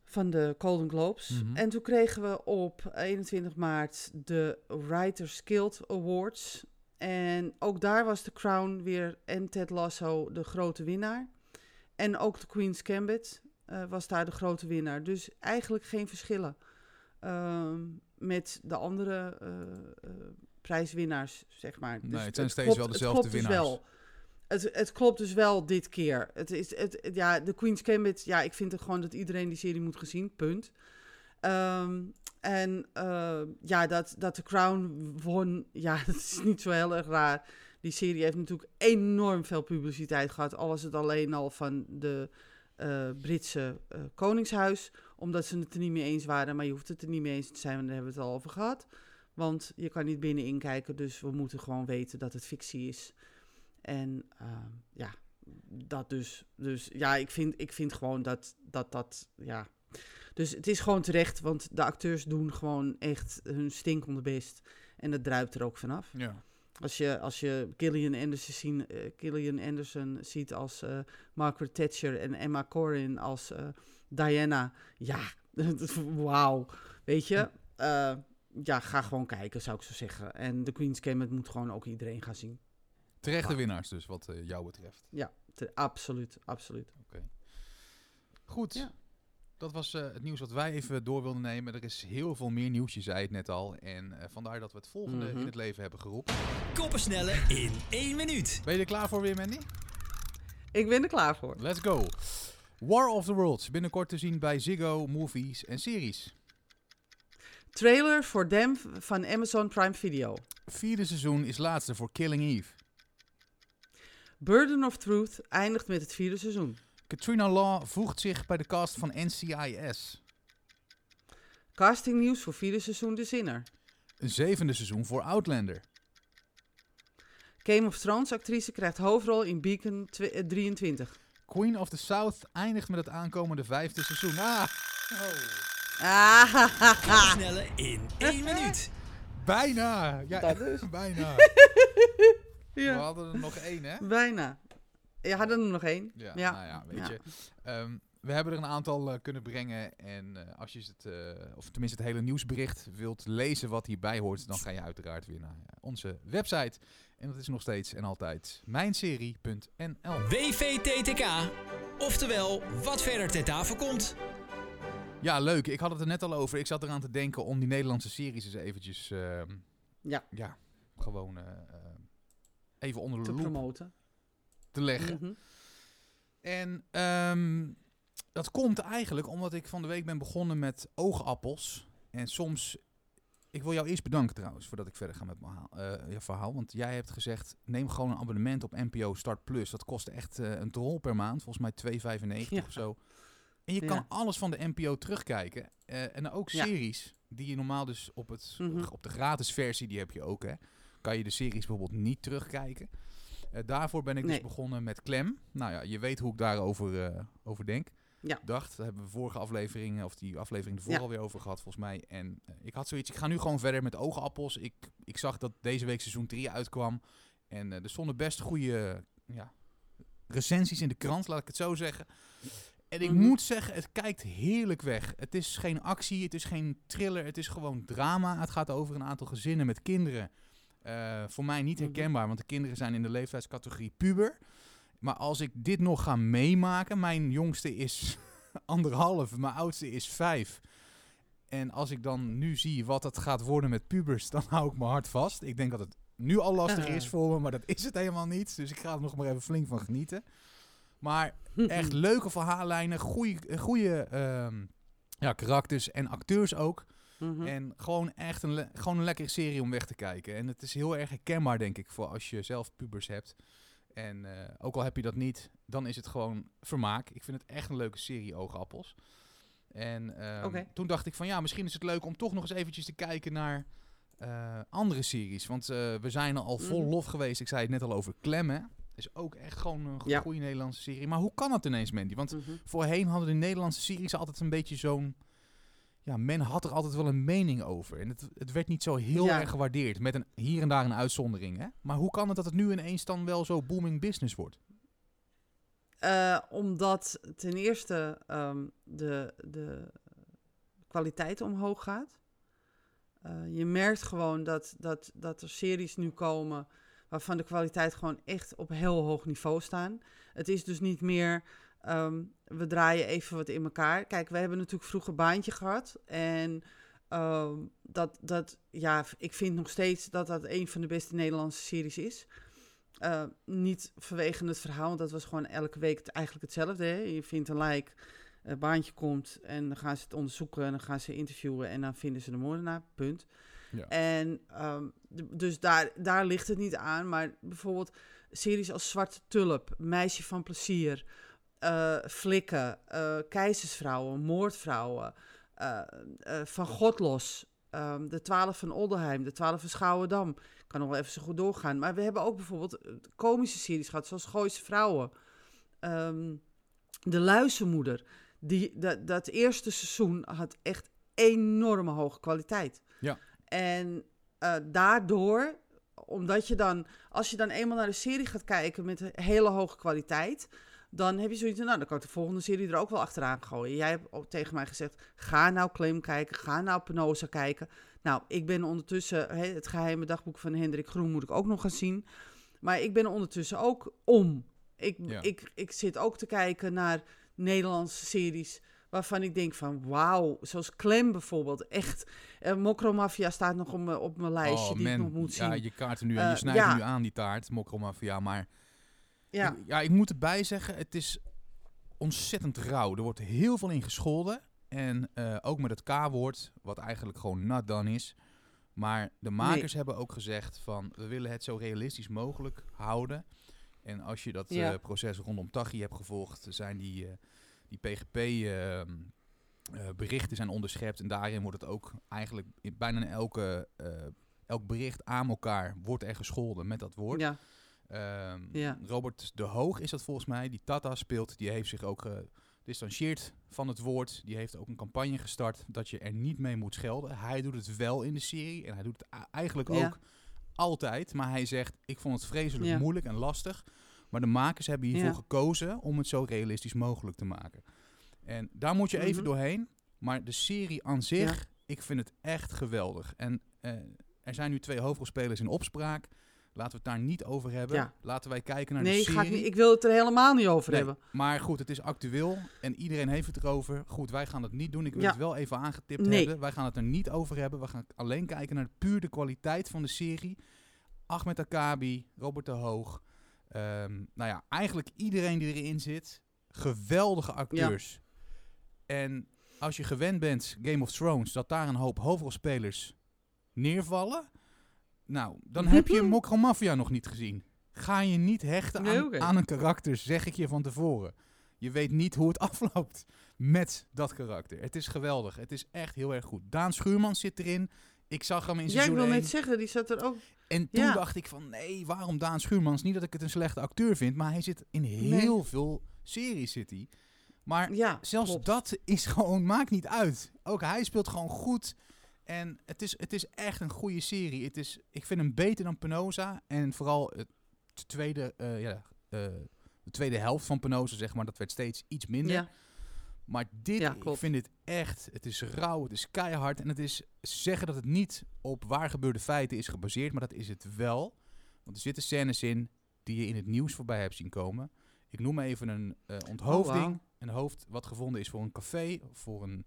van de Golden Globes. Mhm. En toen kregen we op 21 maart de Writers Guild Awards. En ook daar was de Crown weer en Ted Lasso de grote winnaar. En ook de Queen's Gambit eh, was daar de grote winnaar. Dus eigenlijk geen verschillen ehm, met de andere eh, prijswinnaars, zeg maar. Nee, Dus het zijn steeds klopt- wel dezelfde dus winnaars. wel. Het, het klopt dus wel dit keer. Het is, het, ja, de Queen's Gambit, ja, ik vind het gewoon dat iedereen die serie moet gezien, punt. Ehm, en eh, ja, dat, dat de Crown won, [LAUGHS] ja, dat is niet zo heel erg raar. Die serie heeft natuurlijk enorm veel publiciteit gehad. Al was het alleen al van de eh, Britse eh, Koningshuis. Omdat ze het er niet mee eens waren. Maar je hoeft het er niet mee eens te zijn, want daar hebben we het al over gehad. Want je kan niet binnenin kijken, dus we moeten gewoon weten dat het fictie is. En ehm, ja, dat dus. Dus ja, ik vind, ik vind gewoon dat, dat dat, ja. Dus het is gewoon terecht, want de acteurs doen gewoon echt hun stinkende best. En dat druipt er ook vanaf. Ja. Als je, als je Gillian, Anderson, zien, Gillian Anderson ziet als eh, Margaret Thatcher en Emma Corrin als eh, Diana. Ja, [LAUGHS] wauw. Weet je? Ja, ga gewoon kijken, zou ik zo zeggen. En The Queen's Gambit moet gewoon ook iedereen gaan zien. Terechte winnaars dus, wat eh, jou betreft. Te- absoluut, absoluut. Goed. Ja. Dat was eh, het nieuws wat wij even door wilden nemen. Er is heel veel meer nieuws, je zei het net al. En eh, vandaar dat we het volgende Mhm. in het leven hebben geroepen. Koppensnelle in één minuut. Ben je er klaar voor weer, Mandy? Ik ben er klaar voor. Let's go. War of the Worlds, binnenkort te zien bij Ziggo, Movies en Series. Trailer voor Them van Amazon Prime Video. Vierde seizoen is laatste voor Killing Eve. Burden of Truth eindigt met het vierde seizoen. Katrina Law voegt zich bij de cast van NCIS. Castingnieuws voor vierde seizoen De Zinner. Een zevende seizoen voor Outlander. Game of Thrones actrice krijgt hoofdrol in Beacon tw- eh, 23. Queen of the South eindigt met het aankomende vijfde seizoen. Ah, Ah, [LAUGHS] Koppensnelle in één minuut. bijna. Ja, Dat dus. [LAUGHS] bijna. [LAUGHS] We ja. hadden er nog één, hè? Bijna. Je had er nog één. Ja, Ja. nou ja, weet Ja. je. Ehm, we hebben er een aantal eh, kunnen brengen. En eh, als je het, eh, of tenminste het hele nieuwsbericht wilt lezen wat hierbij hoort, dan ga je uiteraard weer naar onze website. En dat is nog steeds en altijd mijnserie.nl. WVTTK, oftewel wat verder ter tafel komt. Ja, leuk. Ik had het er net al over. Ik zat eraan te denken om die Nederlandse series eens eventjes, ehm, Ja. ja, gewoon even onder de Te promoten. te leggen. Mhm. En ehm, dat komt eigenlijk omdat ik van de week ben begonnen met oogappels. En soms... Ik wil jou eerst bedanken trouwens, voordat ik verder ga met mijn eh, verhaal. Want jij hebt gezegd, neem gewoon een abonnement op NPO Start Plus. Dat kost echt eh, een drol per maand, volgens mij 2,95 Ja. of zo. En je Ja. kan alles van de NPO terugkijken. Eh, en ook Ja. series die je normaal dus op, het, Mhm. op de gratis versie, die heb je ook hè. Kan je de series bijvoorbeeld niet terugkijken. Eh, daarvoor ben ik dus begonnen met Klem. Nou ja, je weet hoe ik daarover eh, over denk. Ja. Dacht, daar hebben we vorige aflevering, of die aflevering ervoor Ja. alweer over gehad volgens mij. En eh, ik had zoiets, ik ga nu gewoon verder met oogappels. Ik, ik zag dat deze week seizoen 3 uitkwam. En er stonden best goede ja, recensies in de krant, laat ik het zo zeggen. En ik Mhm. moet zeggen, het kijkt heerlijk weg. Het is geen actie, het is geen thriller, het is gewoon drama. Het gaat over een aantal gezinnen met kinderen. Eh, voor mij niet herkenbaar, want de kinderen zijn in de leeftijdscategorie puber. Maar als ik dit nog ga meemaken, mijn jongste is [LAUGHS] anderhalf, mijn oudste is vijf. En als ik dan nu zie wat het gaat worden met pubers, [LAUGHS] dan hou ik mijn hart vast. Ik denk dat het nu al lastig is voor me, maar dat is het helemaal niet. Dus ik ga er nog maar even flink van genieten. Maar echt leuke verhaallijnen, goede, goede ehm, ja, karakters en acteurs ook. Mhm. En gewoon echt een, gewoon een lekkere serie om weg te kijken. En het is heel erg herkenbaar, denk ik, voor als je zelf pubers hebt. En eh, ook al heb je dat niet, dan is het gewoon vermaak. Ik vind het echt een leuke serie, Oogappels. En ehm, toen dacht ik van ja, misschien is het leuk om toch nog eens eventjes te kijken naar eh, andere series. Want eh, we zijn al vol Mhm. lof geweest. Ik zei het net al over Klemmen. Is ook echt gewoon een Ja. goede Nederlandse serie. Maar hoe kan dat ineens, Mandy? Want Mhm. Voorheen hadden de Nederlandse series altijd een beetje zo'n... Ja, men had er altijd wel een mening over. En het, het werd niet zo heel Ja. erg gewaardeerd. Met een, hier en daar een uitzondering. Hè? Maar hoe kan het dat het nu ineens dan wel zo booming business wordt? Eh, omdat ten eerste ehm, de, de kwaliteit omhoog gaat. Eh, je merkt gewoon dat, dat, dat er series nu komen waarvan de kwaliteit gewoon echt op heel hoog niveau staan. Het is dus niet meer, ehm, we draaien even wat in elkaar. Kijk, we hebben natuurlijk vroeger Baantje gehad. En ehm, dat, dat, ja, ik vind nog steeds dat dat een van de beste Nederlandse series is. Eh, niet vanwege het verhaal, want dat was gewoon elke week eigenlijk hetzelfde. Hè? Je vindt een lijk, een baantje komt en dan gaan ze het onderzoeken en dan gaan ze interviewen en dan vinden ze de moordenaar, punt. Ja. En ehm, dus daar, daar ligt het niet aan, maar bijvoorbeeld series als Zwarte Tulp, Meisje van Plezier, eh, Flikken, eh, Keizersvrouwen, Moordvrouwen, eh, Van God los, ehm, De Twaalf van Oldenheim, De Twaalf van Schouwendam. Ik kan nog wel even zo goed doorgaan. Maar we hebben ook bijvoorbeeld komische series gehad, zoals Gooise Vrouwen. Ehm, de Luizenmoeder. Die, dat, dat eerste seizoen had echt enorme hoge kwaliteit. Ja. En daardoor, omdat je dan, als je dan eenmaal naar de serie gaat kijken met hele hoge kwaliteit, dan heb je zoiets van, nou, dan kan ik de volgende serie er ook wel achteraan gooien. Jij hebt ook tegen mij gezegd, ga nou Claim kijken, ga nou Penosa kijken. Nou, ik ben ondertussen, het geheime dagboek van Hendrik Groen moet ik ook nog gaan zien. Maar ik ben ondertussen ook om. Ik, Ja. ik, ik zit ook te kijken naar Nederlandse series waarvan ik denk van wauw, zoals Clem bijvoorbeeld. Echt, uh, Mokromafia staat nog op, mijn- op mijn lijstje die ik nog moet zien. Oh, ja, je kaarten nu, en je Eh, snijdt ja. nu aan die taart, Mokromafia. Maar ja, ik, ja, ik moet erbij zeggen, het is ontzettend rauw. Er wordt heel veel in gescholden. En eh, ook met het K-woord, wat eigenlijk gewoon not done is. Maar de makers hebben ook gezegd van, we willen het zo realistisch mogelijk houden. En als je dat Ja. eh, proces rondom Tachi hebt gevolgd, zijn die, eh, die PGP-berichten zijn onderschept. En daarin wordt het ook eigenlijk in bijna elke, elk bericht aan elkaar wordt er gescholden met dat woord. ja, Ehm, Ja. Robert de Hoog is dat volgens mij, die Tata speelt. Die heeft zich ook gedistanceerd van het woord. Die heeft ook een campagne gestart dat je er niet mee moet schelden. Hij doet het wel in de serie en hij doet het eigenlijk Ja. ook altijd. Maar hij zegt, ik vond het vreselijk Ja. moeilijk en lastig. Maar de makers hebben hiervoor gekozen om het zo realistisch mogelijk te maken. En daar moet je even Mhm. doorheen. Maar de serie aan zich, ik vind het echt geweldig. En eh, er zijn nu twee hoofdrolspelers in opspraak. Laten we het daar niet over hebben. Ja. Laten wij kijken naar Nee, de serie. ik, niet, ik wil het er helemaal niet over Nee, hebben. Maar goed, het is actueel en iedereen heeft het erover. Goed, wij gaan het niet doen. Ik wil Ja. het wel even aangetipt Nee. hebben. Wij gaan het er niet over hebben. We gaan alleen kijken naar puur de kwaliteit van de serie. Ahmed Akabi, Robert de Hoog. Ehm, nou ja, eigenlijk iedereen die erin zit. Geweldige acteurs. En als je gewend bent, Game of Thrones, dat daar een hoop hoofdrolspelers neervallen. Nou, dan heb je Mokro Mafia nog niet gezien. Ga je niet hechten Nee, aan, aan een karakter, zeg ik je van tevoren. Je weet niet hoe het [LAUGHS] afloopt met dat karakter. Het is geweldig. Het is echt heel erg goed. Daan Schuurman zit erin. Ik zag hem in Ja, ik wil 1. net zeggen, die zat er ook. En toen Ja. dacht ik van, nee, waarom Daan Schuurmans? Niet dat ik het een slechte acteur vind, maar hij zit in heel veel series zit hij. Maar Ja, zelfs klopt. dat is gewoon, maakt niet uit. Ook hij speelt gewoon goed. En het is, het is echt een goede serie. Het is, ik vind hem beter dan Penosa. En vooral het tweede, eh, ja, eh, de tweede helft van Penosa, zeg maar, dat werd steeds iets minder. Ja, Maar dit, Ja, ik vind dit echt, het is rauw, het is keihard. En het is ze zeggen dat het niet op waar gebeurde feiten is gebaseerd, maar dat is het wel. Want er zitten scènes in die je in het nieuws voorbij hebt zien komen. Ik noem even een eh, onthoofding. Oh. Een hoofd wat gevonden is voor een café, voor een,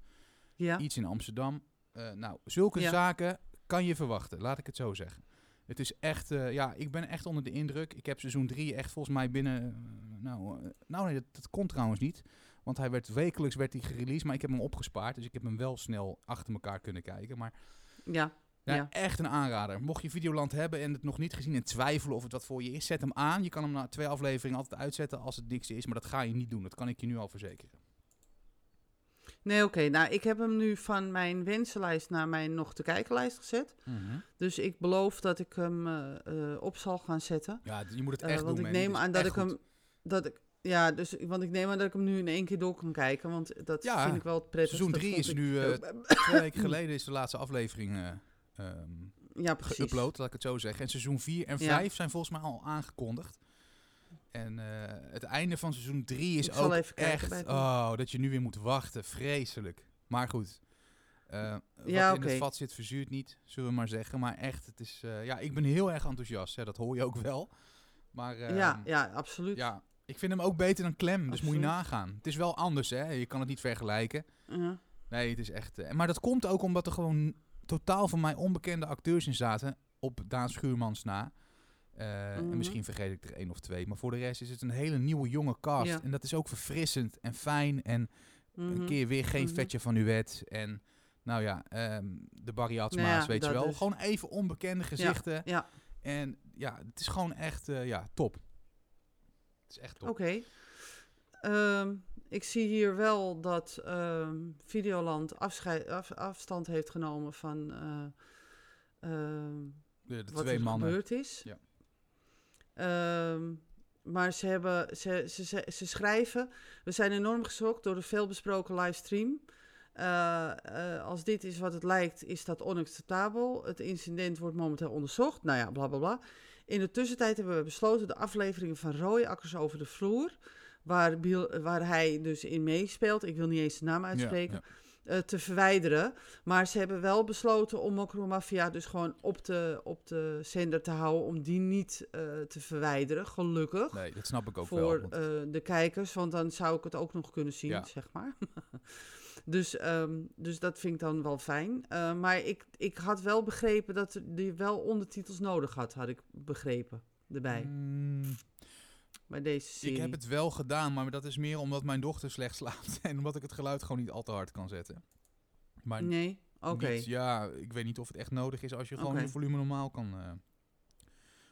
ja. iets in Amsterdam. Eh, nou, zulke Ja. zaken kan je verwachten, laat ik het zo zeggen. Het is echt, eh, ja, ik ben echt onder de indruk. Ik heb seizoen 3 echt volgens mij binnen, eh, nou, nou nee, dat, dat komt trouwens niet. Want hij werd wekelijks werd hij gereleased, maar ik heb hem opgespaard. Dus ik heb hem wel snel achter elkaar kunnen kijken. Maar ja. ja, Ja. echt een aanrader. Mocht je Videoland hebben en het nog niet gezien en twijfelen of het wat voor je is, zet hem aan. Je kan hem na twee afleveringen altijd uitzetten als het niks is. Maar dat ga je niet doen. Dat kan ik je nu al verzekeren. Nee, oké. Nou, ik heb hem nu van mijn wensenlijst naar mijn nog te kijkenlijst gezet. Dus ik beloof dat ik hem eh, eh, op zal gaan zetten. Ja, je moet het Eh, echt want doen. ik man. neem aan dat ik goed. hem. Dat ik, ja, dus, want ik neem aan dat ik hem nu in één keer door kan kijken. Want dat Ja, vind ik wel het prettigste. Seizoen 3 vond is ik. nu eh, twee weken [LAUGHS] geleden is de laatste aflevering eh ehm, Ja, precies. geüpload, laat ik het zo zeggen. En seizoen 4 en Ja. 5 zijn volgens mij al aangekondigd. En eh, het einde van seizoen 3 is ook echt... Oh, dat je nu weer moet wachten. Vreselijk. Maar goed. eh, wat Ja, in het vat zit, verzuurt niet, zullen we maar zeggen. Maar echt, het is... eh, ja, ik ben heel erg enthousiast. Hè, dat hoor je ook wel. Maar ehm, ja, ja, absoluut. ja, ik vind hem ook beter dan Clem. Dus moet je nagaan. Het is wel anders, hè. Je kan het niet vergelijken. Uh-huh. Nee, het is echt... maar dat komt ook omdat er gewoon totaal voor mij onbekende acteurs in zaten. Op Daan Schuurmans na. Eh, En Mhm. misschien vergeet ik er één of twee. Maar voor de rest is het een hele nieuwe jonge cast. Ja. En dat is ook verfrissend en fijn. En een Mhm. keer weer geen Mhm. vetje van Uwet. En nou ja, ehm, de Barry Nou ja, weet je wel. Gewoon even onbekende gezichten. Ja, En ja, het is gewoon echt eh, ja, top. Het is echt top. oké. Ehm, ik zie hier wel dat ehm, Videoland af- afstand heeft genomen van eh, De, de wat twee er mannen. gebeurd is. Ja. Ehm, maar ze, hebben, ze, ze, ze, ze schrijven... We zijn enorm geschokt door de veelbesproken livestream. Eh, eh, als dit is wat het lijkt, is dat onacceptabel. Het incident wordt momenteel onderzocht. Nou ja, bla bla bla. In de tussentijd hebben we besloten de afleveringen van Rooiakkers over de vloer... Waar, Biel, waar hij dus in meespeelt, ik wil niet eens de naam Ja, uitspreken, ja. Eh, te verwijderen. Maar ze hebben wel besloten om Mokro Mafia dus gewoon op de, op de zender te houden. Om die niet eh, te verwijderen, gelukkig. Nee, dat snap ik ook voor wel. want- eh, de kijkers, want dan zou ik het ook nog kunnen zien, Ja. zeg maar. [LAUGHS] dus, ehm, dus dat vind ik dan wel fijn. Maar ik, ik had wel begrepen dat die wel ondertitels nodig had, had ik begrepen erbij. Mm, Bij deze serie. ik heb het wel gedaan, maar dat is meer omdat mijn dochter slecht slaapt. [LAUGHS] en omdat ik het geluid gewoon niet al te hard kan zetten. Maar Nee? Oké. niet- ja, ik weet niet of het echt nodig is als je gewoon Oké. je volume normaal kan. eh.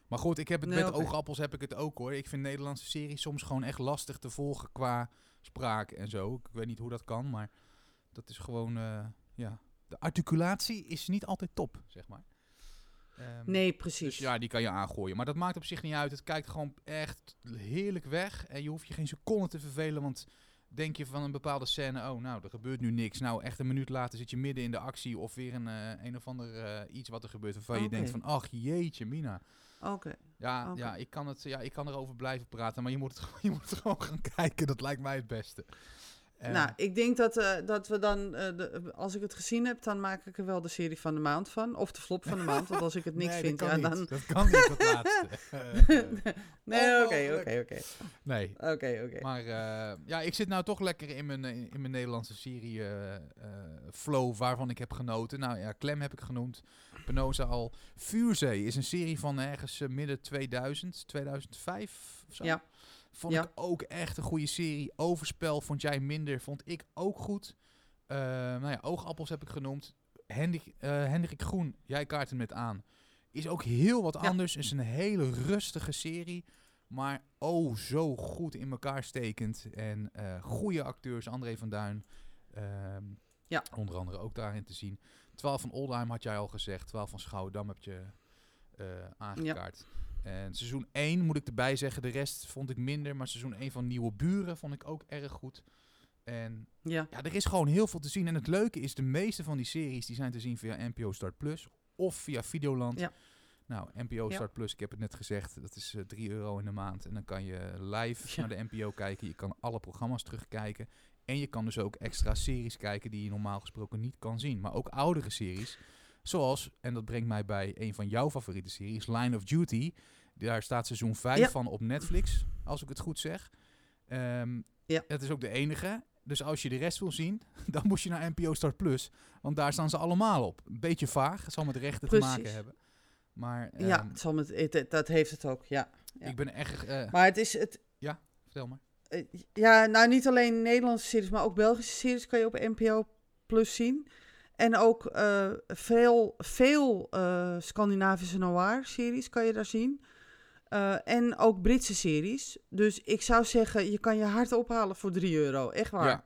Maar goed, ik heb het Nee, met oogappels heb ik het ook hoor. Ik vind Nederlandse series soms gewoon echt lastig te volgen qua spraak en zo. Ik weet niet hoe dat kan, maar dat is gewoon, eh, ja. De articulatie is niet altijd top, zeg maar. Ehm, Nee, precies. Dus ja, die kan je aangooien. Maar dat maakt op zich niet uit. Het kijkt gewoon echt heerlijk weg. En je hoeft je geen seconde te vervelen. Want denk je van een bepaalde scène... Oh, nou, er gebeurt nu niks. Nou, echt een minuut later zit je midden in de actie... of weer een, eh, een of ander eh, iets wat er gebeurt... waarvan je denkt van... Ach, jeetje, Mina. Oké. Ja, ja, ik kan het, ja, ik kan erover blijven praten... maar je moet, het, [LAUGHS] gewoon- je moet het gewoon gaan kijken. Dat lijkt mij het beste. Nou, ik denk dat, eh, dat we dan, eh, de, als ik het gezien heb, dan maak ik er wel de serie van de maand van. Of de flop van de maand. Want als ik het [LAUGHS] niks nee, vind, dat ja, kan dan. niet. Dat kan niet, dat laatste. [LAUGHS] Eh, Nee, oké, oké, oké. nee. Oké, oké. Maar ja, ik zit nou toch lekker in mijn, in mijn Nederlandse serie flow waarvan ik heb genoten. Nou ja, Klem heb ik genoemd. Penosa al. Vuurzee is een serie van ergens midden 2000, 2005 of zo. Ja. Vond Ja. ik ook echt een goede serie. Overspel vond jij minder, vond ik ook goed. Eh, nou ja, Oogappels heb ik genoemd. Hendrik, eh, Hendrik Groen, jij kaart hem met aan. Is ook heel wat Ja. anders. Is een hele rustige serie. Maar oh, zo goed in elkaar stekend. En eh goede acteurs. André van Duin. ehm, Ja. Onder andere ook daarin te zien. 12 van Oldheim had jij al gezegd. 12 van Schouwdam heb je aangekaart. En seizoen 1 moet ik erbij zeggen. De rest vond ik minder. Maar seizoen 1 van Nieuwe Buren vond ik ook erg goed. En Ja. ja, er is gewoon heel veel te zien. En het leuke is, de meeste van die series die zijn te zien via NPO Start Plus of via Videoland. Ja. Nou, NPO Ja. Start Plus, ik heb het net gezegd, dat is eh 3 euro in de maand. En dan kan je live Ja. naar de NPO kijken. Je kan alle programma's terugkijken. En je kan dus ook extra series kijken die je normaal gesproken niet kan zien. Maar ook oudere series. Zoals, en dat brengt mij bij een van jouw favoriete series, Line of Duty. Daar staat seizoen 5 Ja. van op Netflix, als ik het goed zeg. Ehm Ja. Dat is ook de enige. Dus als je de rest wil zien, [LAUGHS] dan moet je naar NPO Start Plus. Want daar staan ze allemaal op. Een beetje vaag. Het zal met rechten te maken hebben. Maar ja, ehm, het zal met, het- dat heeft het ook, ja. ja. ik ben echt... eh, Maar het is, het, vertel maar. eh, ja, nou niet alleen Nederlandse series, maar ook Belgische series kan je op NPO Plus zien. En ook eh, veel, veel eh, Scandinavische noir-series kan je daar zien. Eh, en ook Britse series. Dus ik zou zeggen, je kan je hart ophalen voor 3 euro. Echt waar. Ja.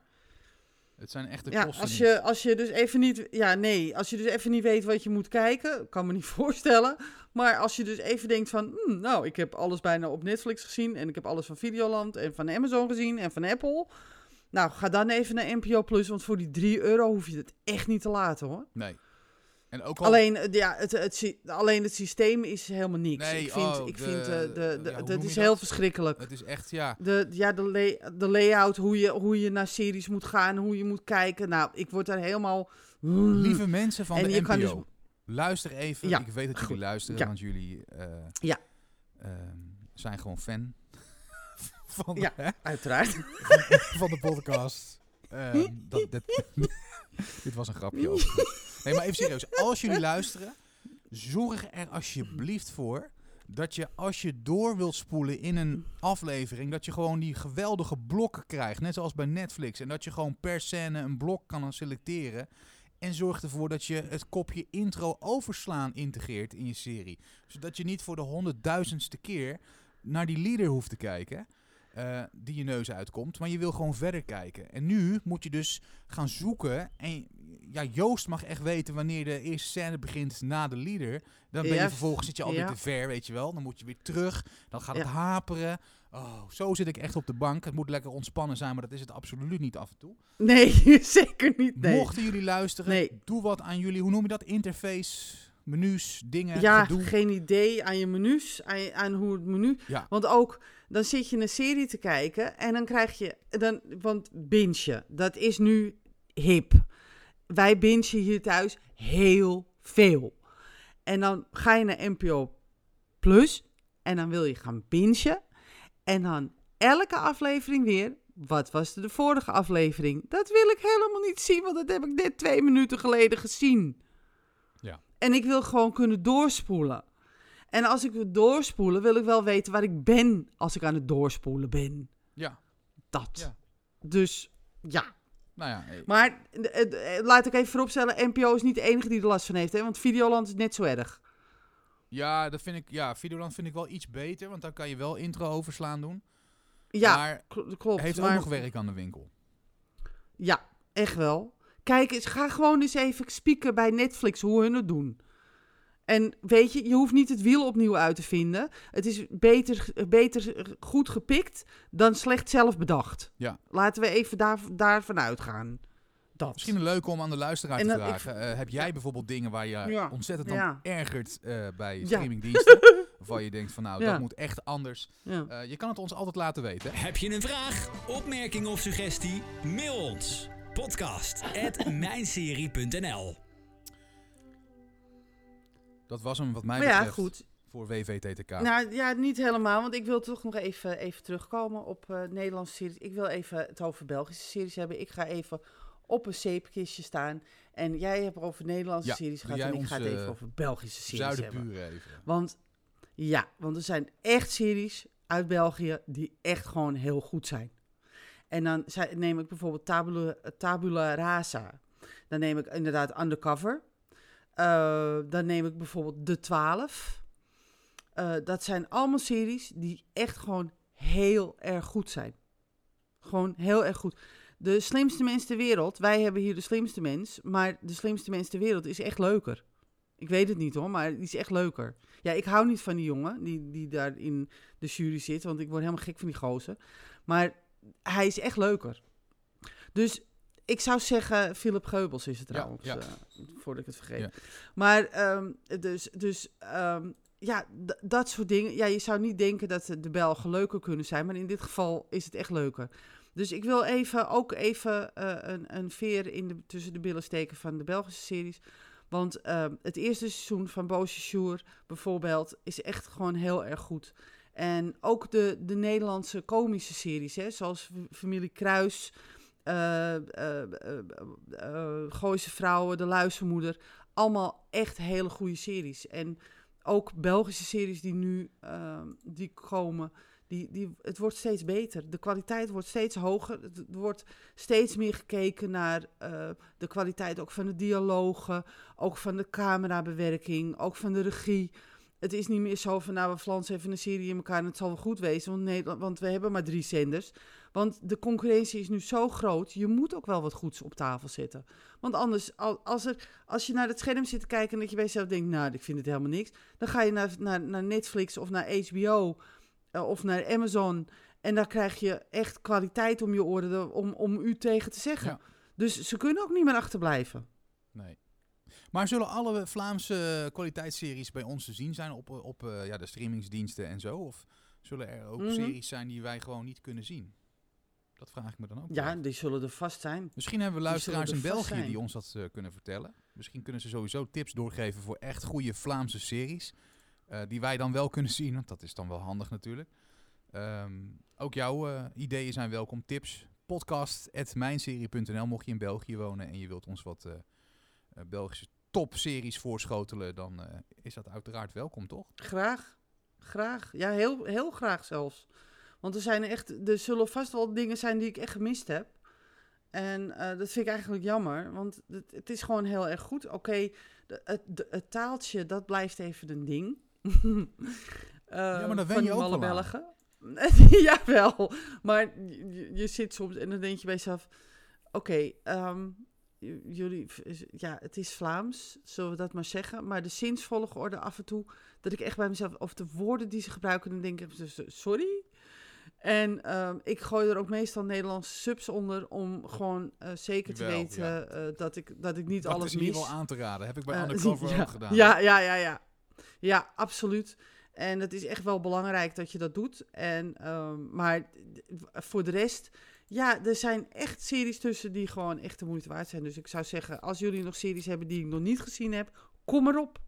Het zijn echte Ja, kosten als je, als je dus even niet. Ja, nee. Als je dus even niet weet wat je moet kijken. Kan me niet [LAUGHS] voorstellen. Maar als je dus even denkt van. "Hmm, nou, ik heb alles bijna op Netflix gezien. En ik heb alles van Videoland. En van Amazon gezien. En van Apple. Nou, ga dan even naar NPO Plus. Want voor die 3 euro hoef je het echt niet te laten hoor. Nee. En ook al... Alleen, eh, ja, het, het, alleen het systeem is helemaal niks. Nee, ik vind, oh, ik de- vind eh, de, de, ja, noem is heel dat? verschrikkelijk. Het is echt, ja... De, ja, de, lay- de layout, hoe je, hoe je naar series moet gaan, hoe je moet kijken. Nou, ik word daar helemaal... Lieve mensen van En de je NPO, kan dus- luister even. Ja, ik weet dat jullie goed. luisteren, Ja. want jullie eh, Ja. ehm, zijn gewoon fan van, Ja. hè, Uiteraard. [LAUGHS] van de podcast. Ehm, dat, dit, [LAUGHS] dit was een grapje over. Nee, maar even serieus. Als jullie luisteren, zorg er alsjeblieft voor dat je als je door wilt spoelen in een aflevering, dat je gewoon die geweldige blokken krijgt. Net zoals bij Netflix. En dat je gewoon per scène een blok kan selecteren. En zorg ervoor dat je het kopje intro overslaan integreert in je serie. Zodat je niet voor de honderdduizendste keer naar die leader hoeft te kijken. Eh, die je neus uitkomt. Maar je wil gewoon verder kijken. En nu moet je dus gaan zoeken. En ja, Joost mag echt weten wanneer de eerste scène begint na de leader. Dan ben je vervolgens zit je alweer ja. te ver, weet je wel. Dan moet je weer terug. Dan gaat het Ja. haperen. Oh, zo zit ik echt op de bank. Het moet lekker ontspannen zijn, maar dat is het absoluut niet af en toe. Nee, [LAUGHS] zeker niet. Nee. Mochten jullie luisteren, Nee. doe wat aan jullie, hoe noem je dat? Interface, menus, dingen, ja, gedoe. geen idee aan je menus, aan, aan hoe het menu... Ja. Want ook, dan zit je een serie te kijken en dan krijg je... Dan, want bingen, dat is nu hip. Wij bingen hier thuis heel veel. En dan ga je naar NPO Plus en dan wil je gaan bingen. En dan elke aflevering weer... Wat was de vorige aflevering? Dat wil ik helemaal niet zien, want dat heb ik net twee minuten geleden gezien. Ja. En ik wil gewoon kunnen doorspoelen. En als ik wil doorspoelen, wil ik wel weten waar ik ben als ik aan het doorspoelen ben. Ja, Dat. Ja. Dus ja. nou ja. Maar eh, eh, laat ik even vooropstellen, NPO is niet de enige die er last van heeft. Hè? Want Videoland is net zo erg. Ja, dat vind ik, ja, Videoland vind ik wel iets beter, want dan kan je wel intro overslaan doen. Ja, maar kl- klopt. heeft maar, ook nog werk aan de winkel. Ja, echt wel. Kijk eens, ga gewoon eens even spieken bij Netflix hoe hun het doen. En weet je, je hoeft niet het wiel opnieuw uit te vinden. Het is beter, beter goed gepikt dan slecht zelf bedacht. Ja. Laten we even daar, daarvan uitgaan. Dat. Misschien een leuke om aan de luisteraar En te ik- vragen. Eh, heb jij bijvoorbeeld dingen waar je Ja. ontzettend aan Ja. ergert eh, bij Ja. streamingdiensten? [LAUGHS] waarvan je denkt van nou, Ja. dat moet echt anders. Ja. Eh, je kan het ons altijd laten weten. Heb je een vraag, opmerking of suggestie? Mail ons. Podcast at mijnserie.nl Dat was hem wat mij Maar ja, betreft goed. voor WVTTK. Nou ja, niet helemaal, want ik wil toch nog even, even terugkomen op eh, Nederlandse series. Ik wil even het over Belgische series hebben. Ik ga even op een zeepkistje staan. En jij hebt over Nederlandse Ja, series gehad en ik ga het even eh, over Belgische series hebben. Even. Want ja, want er zijn echt series uit België die echt gewoon heel goed zijn. En dan neem ik bijvoorbeeld Tabula, Tabula Rasa. Dan neem ik inderdaad Undercover. Eh, dan neem ik bijvoorbeeld De Twaalf. Eh, dat zijn allemaal series die echt gewoon heel erg goed zijn. Gewoon heel erg goed. De slimste mens ter wereld. Wij hebben hier de slimste mens. Maar de slimste mens ter wereld is echt leuker. Ik weet het niet hoor, maar die is echt leuker. Ja, ik hou niet van die jongen die, die daar in de jury zit. Want ik word helemaal gek van die gozer. Maar hij is echt leuker. Dus ik zou zeggen, Philip Geubels is het trouwens. ja. eh, voordat ik het vergeet. Ja. Maar ehm, dus, dus ehm, ja, dat soort dingen. Ja, je zou niet denken dat de Belgen leuker kunnen zijn. Maar in dit geval is het echt leuker. Dus ik wil even, ook even eh, een, een veer in de, tussen de billen steken van de Belgische series. Want ehm, het eerste seizoen van Boosje Sjoer bijvoorbeeld is echt gewoon heel erg goed. En ook de, de Nederlandse komische series, hè, zoals Familie Kruis, eh, Gooise Vrouwen, De Luistermoeder. Allemaal echt hele goede series. En ook Belgische series die nu ehm, die komen, die, die, het wordt steeds beter. De kwaliteit wordt steeds hoger. Er wordt steeds meer gekeken naar de kwaliteit ook van de dialogen, ook van de camerabewerking, ook van de regie. Het is niet meer zo van, nou, we flansen even een serie in elkaar en het zal wel goed wezen, want, Nederland, want we hebben maar drie zenders. Want de concurrentie is nu zo groot, je moet ook wel wat goeds op tafel zetten. Want anders, al- als, er, als je naar het scherm zit te kijken en dat je bij jezelf denkt, nou, ik vind het helemaal niks. Dan ga je naar, naar, naar Netflix of naar HBO eh, of naar Amazon en daar krijg je echt kwaliteit om je oren om, om u tegen te zeggen. Ja. Dus ze kunnen ook niet meer achterblijven. Nee. Maar zullen alle Vlaamse kwaliteitsseries bij ons te zien zijn op, op eh, ja, de streamingsdiensten en zo? Of zullen er ook Mhm. series zijn die wij gewoon niet kunnen zien? Dat vraag ik me dan ook. Ja, wel die zullen er vast zijn. Misschien hebben we luisteraars in België zijn. die ons dat eh, kunnen vertellen. Misschien kunnen ze sowieso tips doorgeven voor echt goede Vlaamse series. eh, die wij dan wel kunnen [LAUGHS] zien, want dat is dan wel handig natuurlijk. Ehm, ook jouw eh, ideeën zijn welkom. Tips, podcast.mijnserie.nl mocht je in België wonen en je wilt ons wat eh, eh, Belgische topseries voorschotelen, dan eh, is dat uiteraard welkom, toch? Graag. Graag. Ja, heel, heel graag zelfs. Want er zijn echt, er zullen vast wel dingen zijn die ik echt gemist heb. En eh, dat vind ik eigenlijk jammer, want het, het is gewoon heel erg goed. Oké, het, het taaltje, dat blijft even een ding. [LAUGHS] ja, maar wen van je ook wel. [LAUGHS] Jawel, maar je, je zit soms en dan denk je bij jezelf... Oké, ehm, jullie, ja, het is Vlaams, zullen we dat maar zeggen. Maar de zinsvolgorde af en toe, dat ik echt bij mezelf, of de woorden die ze gebruiken, dan denk ik, dus, sorry? En ehm, ik gooi er ook meestal Nederlandse subs onder om gewoon eh, zeker te Wel, weten ja. eh, dat, ik, dat ik niet dat alles is mis. geval aan te raden. Heb ik bij Eh, Undercover [LAUGHS] ja, ook gedaan. Ja, ja, ja, ja. Ja, absoluut. En het is echt wel belangrijk dat je dat doet. En, ehm, maar voor de rest, ja, er zijn echt series tussen die gewoon echt de moeite waard zijn. Dus ik zou zeggen, als jullie nog series hebben die ik nog niet gezien heb, kom erop.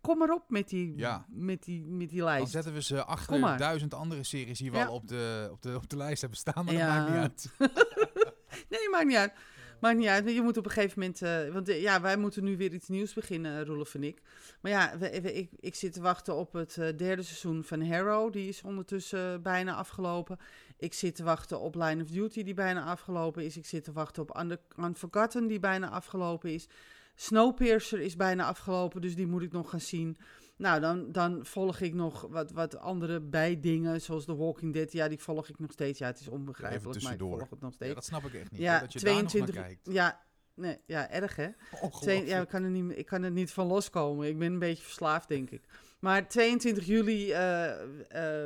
Kom erop met die, Ja. met die, met die Dan lijst. zetten we ze achter maar. duizend andere series die we Ja. al op de, op, de, op de lijst hebben staan, maar Ja. dat maakt niet uit. [LAUGHS] [LAUGHS] Nee, maakt niet uit. Maakt niet uit. Je moet op een gegeven moment... eh, want eh, ja, wij moeten nu weer iets nieuws beginnen, Roelof en ik. Maar ja, we, we- ik, ik zit te wachten op het eh, derde seizoen van Harrow. Die is ondertussen bijna afgelopen. Ik zit te wachten op Line of Duty, die bijna afgelopen is. Ik zit te wachten op Under- Unforgotten, die bijna afgelopen is. Snowpiercer is bijna afgelopen, dus die moet ik nog gaan zien. Nou, dan, dan volg ik nog wat, wat andere bijdingen, zoals The Walking Dead. Ja, die volg ik nog steeds. Ja, het is onbegrijpelijk, maar ik volg het nog steeds. Ja, dat snap ik echt niet. Ja, dat je 22. daar nog kijkt. Ja, nee, ja, erg hè? Twee, ja, ik kan, er niet, ik kan er niet van loskomen. Ik ben een beetje verslaafd, denk ik. Maar 22 juli eh,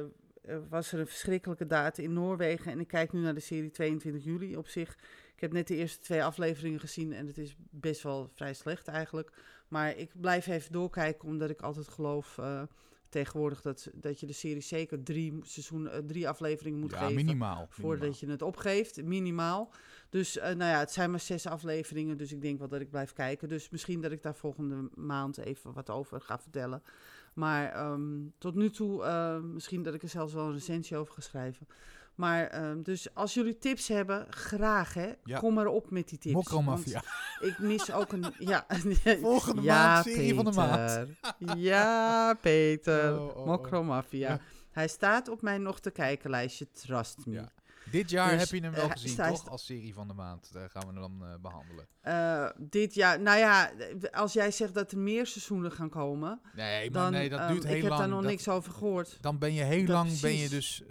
was er een verschrikkelijke datum in Noorwegen. En ik kijk nu naar de serie 22 juli op zich. Ik heb net de eerste twee afleveringen gezien en het is best wel vrij slecht eigenlijk. Maar ik blijf even doorkijken, omdat ik altijd geloof... eh, tegenwoordig dat, dat je de serie zeker drie, seizoen, eh, drie afleveringen moet ja, geven. minimaal. Voordat minimaal. je het opgeeft, minimaal. Dus eh, nou ja, het zijn maar zes afleveringen, dus ik denk wel dat ik blijf kijken. Dus misschien dat ik daar volgende maand even wat over ga vertellen. Maar ehm, tot nu toe, eh, misschien dat ik er zelfs wel een recensie over ga schrijven. Maar ehm, dus als jullie tips hebben, graag hè. Ja. Kom maar op met die tips. Mokromafia. [LAUGHS] Ik mis ook een. Ja, [LAUGHS] Volgende ja, maand serie van de maand. Ja, Peter. [LAUGHS] Oh, oh, oh. Mokromafia. Ja. Hij staat op mijn nog te kijken lijstje. Trust me. Ja. Dit jaar Dus, heb je hem wel eh, gezien, toch? Als serie van de maand. Daar gaan we hem dan eh, behandelen. Eh, dit jaar, nou ja, als jij zegt dat er meer seizoenen gaan komen, Nee, maar dan nee, dat ehm, duurt heel ik heb lang. daar nog Dat- niks over gehoord. Dan ben je heel Dat lang, ben je dus,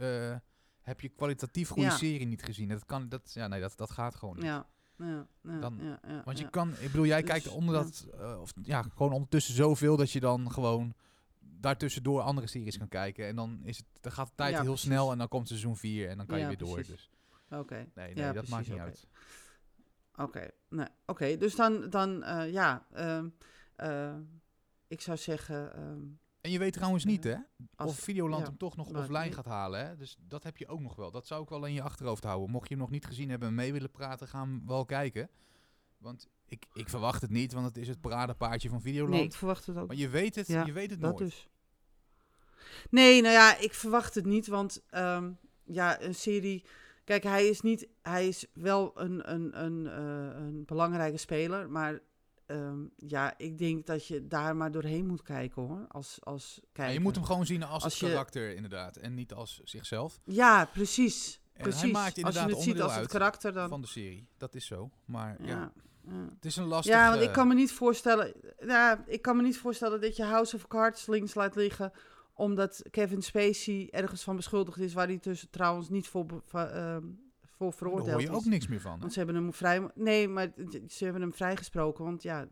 heb je kwalitatief goede Ja. serie niet gezien. Dat kan, dat, ja, nee, dat, dat gaat gewoon niet. Ja, ja, ja, Dan- ja, Want je kan, ik bedoel, jij Dus, kijkt onder ja. dat, of ja, gewoon ondertussen zoveel dat je dan gewoon daartussendoor andere series kan kijken. En dan, is het, dan gaat de tijd Ja, heel precies. snel en dan komt seizoen 4 en dan kan je weer door. Dus Oké, nee, nee Ja, dat maakt niet oké. uit. oké. Nee, oké. Dus dan, dan eh, ja, ehm, eh, ik zou zeggen, ehm, En je weet trouwens niet, hè? als, of Videoland hem toch nog offline gaat halen, hè? Dus dat heb je ook nog wel. Dat zou ik wel in je achterhoofd houden. Mocht je hem nog niet gezien hebben en mee willen praten, ga hem wel kijken. Want ik, ik verwacht het niet, want het is het paradepaardje van Videoland. nee, ik verwacht het ook. maar je weet het, Ja, je weet het Dat nooit. dus. Nee, nou ja, ik verwacht het niet, want ehm, ja, een serie. Kijk, hij is niet, hij is wel een, een, een, eh, een belangrijke speler, maar ehm, ja, ik denk dat je daar maar doorheen moet kijken hoor, als, als Ja, kijker. je moet hem gewoon zien als, Als het je- karakter, inderdaad. En niet als zichzelf. Ja, precies. En hij precies. maakt als je inderdaad het ziet als het karakter, dan. van de serie. Dat is zo. Maar ja. Het is een lastig... Ja, want ik kan me niet voorstellen. Ja, ik kan me niet voorstellen dat je House of Cards links laat liggen. omdat Kevin Spacey ergens van beschuldigd is. waar hij tussen trouwens niet voor, ehm, voor Daar veroordeeld hoor je is. ook niks meer van. hè? Want ze hebben hem vrij. Nee, maar ze hebben hem vrijgesproken. Want ja,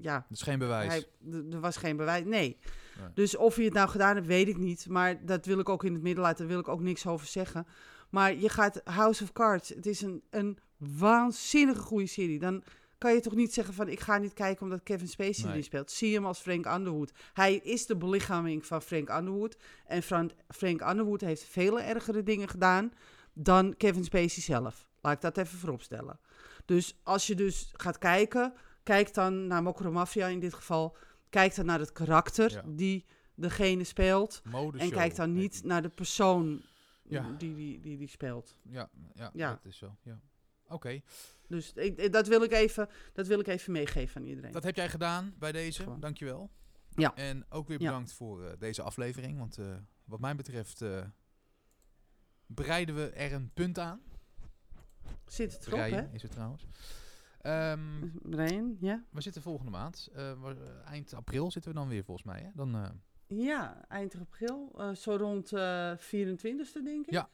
ja Dat is geen bewijs. hij, er was geen bewijs. Nee. Nee. Dus of hij het nou gedaan heeft, weet ik niet. Maar dat wil ik ook in het midden laten. Daar wil ik ook niks over zeggen. Maar je gaat House of Cards. Het is een, een waanzinnige goede serie. Dan kan je toch niet zeggen van ik ga niet kijken omdat Kevin Spacey Nee. erin speelt. Zie hem als Frank Underwood. Hij is de belichaming van Frank Underwood. En Frank, Frank Underwood heeft vele ergere dingen gedaan dan Kevin Spacey zelf. Laat ik dat even vooropstellen. Dus als je dus gaat kijken, kijk dan naar Mokro Mafia in dit geval. Kijk dan naar het karakter Ja. die degene speelt. Modeshow En kijk dan niet naar de persoon Ja. die, die, die die speelt. Ja, ja, Ja. dat is zo. Ja. Oké, Dus ik, dat, wil ik even, dat wil ik even meegeven aan iedereen. dat heb jij gedaan bij deze. Gewoon. Dankjewel. Ja. En ook weer Ja. bedankt voor eh, deze aflevering. Want eh, wat mij betreft eh, bereiden we er een punt aan. Zit het erop, hè? is het trouwens. Brian, ja? we zitten volgende maand. eind april zitten we dan weer volgens mij. Hè? Dan, Ja, eind april. zo rond eh 24e, denk ik. Ja.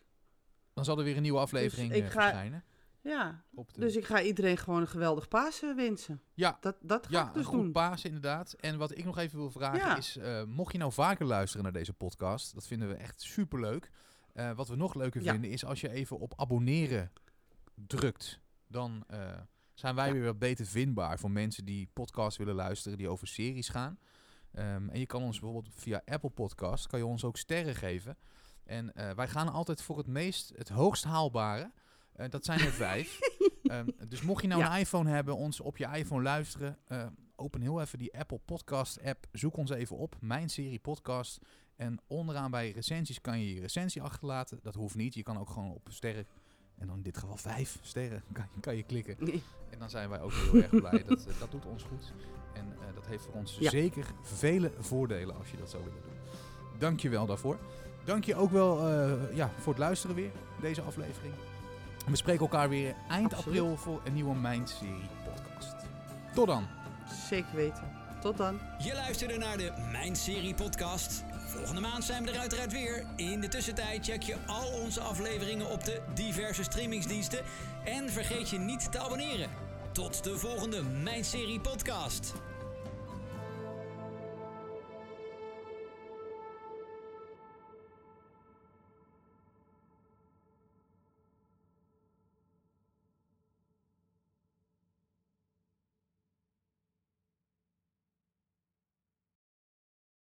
dan zal er weer een nieuwe aflevering ik ga- verschijnen. Ja, de, dus ik ga iedereen gewoon een geweldig Pasen wensen. Ja. Dat, dat ga Ja, ik dus een goed doen. Pasen inderdaad. En wat ik nog even wil vragen Ja. is, eh, mocht je nou vaker luisteren naar deze podcast, dat vinden we echt superleuk. Eh wat we nog leuker Ja. vinden is als je even op abonneren drukt, dan eh, zijn wij weer wat beter vindbaar voor mensen die podcasts willen luisteren die over series gaan. Ehm, en je kan ons bijvoorbeeld via Apple Podcast, kan je ons ook sterren geven. En wij gaan altijd voor het meest, het hoogst haalbare. Eh, dat zijn er vijf. [LAUGHS] Ehm, dus mocht je nou Ja. een iPhone hebben, ons op je iPhone luisteren, eh, open heel even die Apple Podcast app. Zoek ons even op, Mijn Serie Podcast. En onderaan bij recensies kan je je recensie achterlaten. Dat hoeft niet, je kan ook gewoon op sterren. En dan in dit geval vijf sterren [LAUGHS] kan je, kan je klikken. En dan zijn wij ook heel erg blij. [LAUGHS] Dat, eh, dat doet ons goed. En dat heeft voor ons Ja. zeker vele voordelen als je dat zou willen doen. Dank je wel daarvoor. Dank je ook wel ja, voor het luisteren weer, deze aflevering. En we spreken elkaar weer eind Absoluut. april voor een nieuwe Mind-serie podcast. Tot dan. Zeker weten. Tot dan. Je luisterde naar de Mijn Serie podcast. Volgende maand zijn we er uiteraard weer. In de tussentijd check je al onze afleveringen op de diverse streamingsdiensten. En vergeet je niet te abonneren. Tot de volgende Mijn Serie podcast.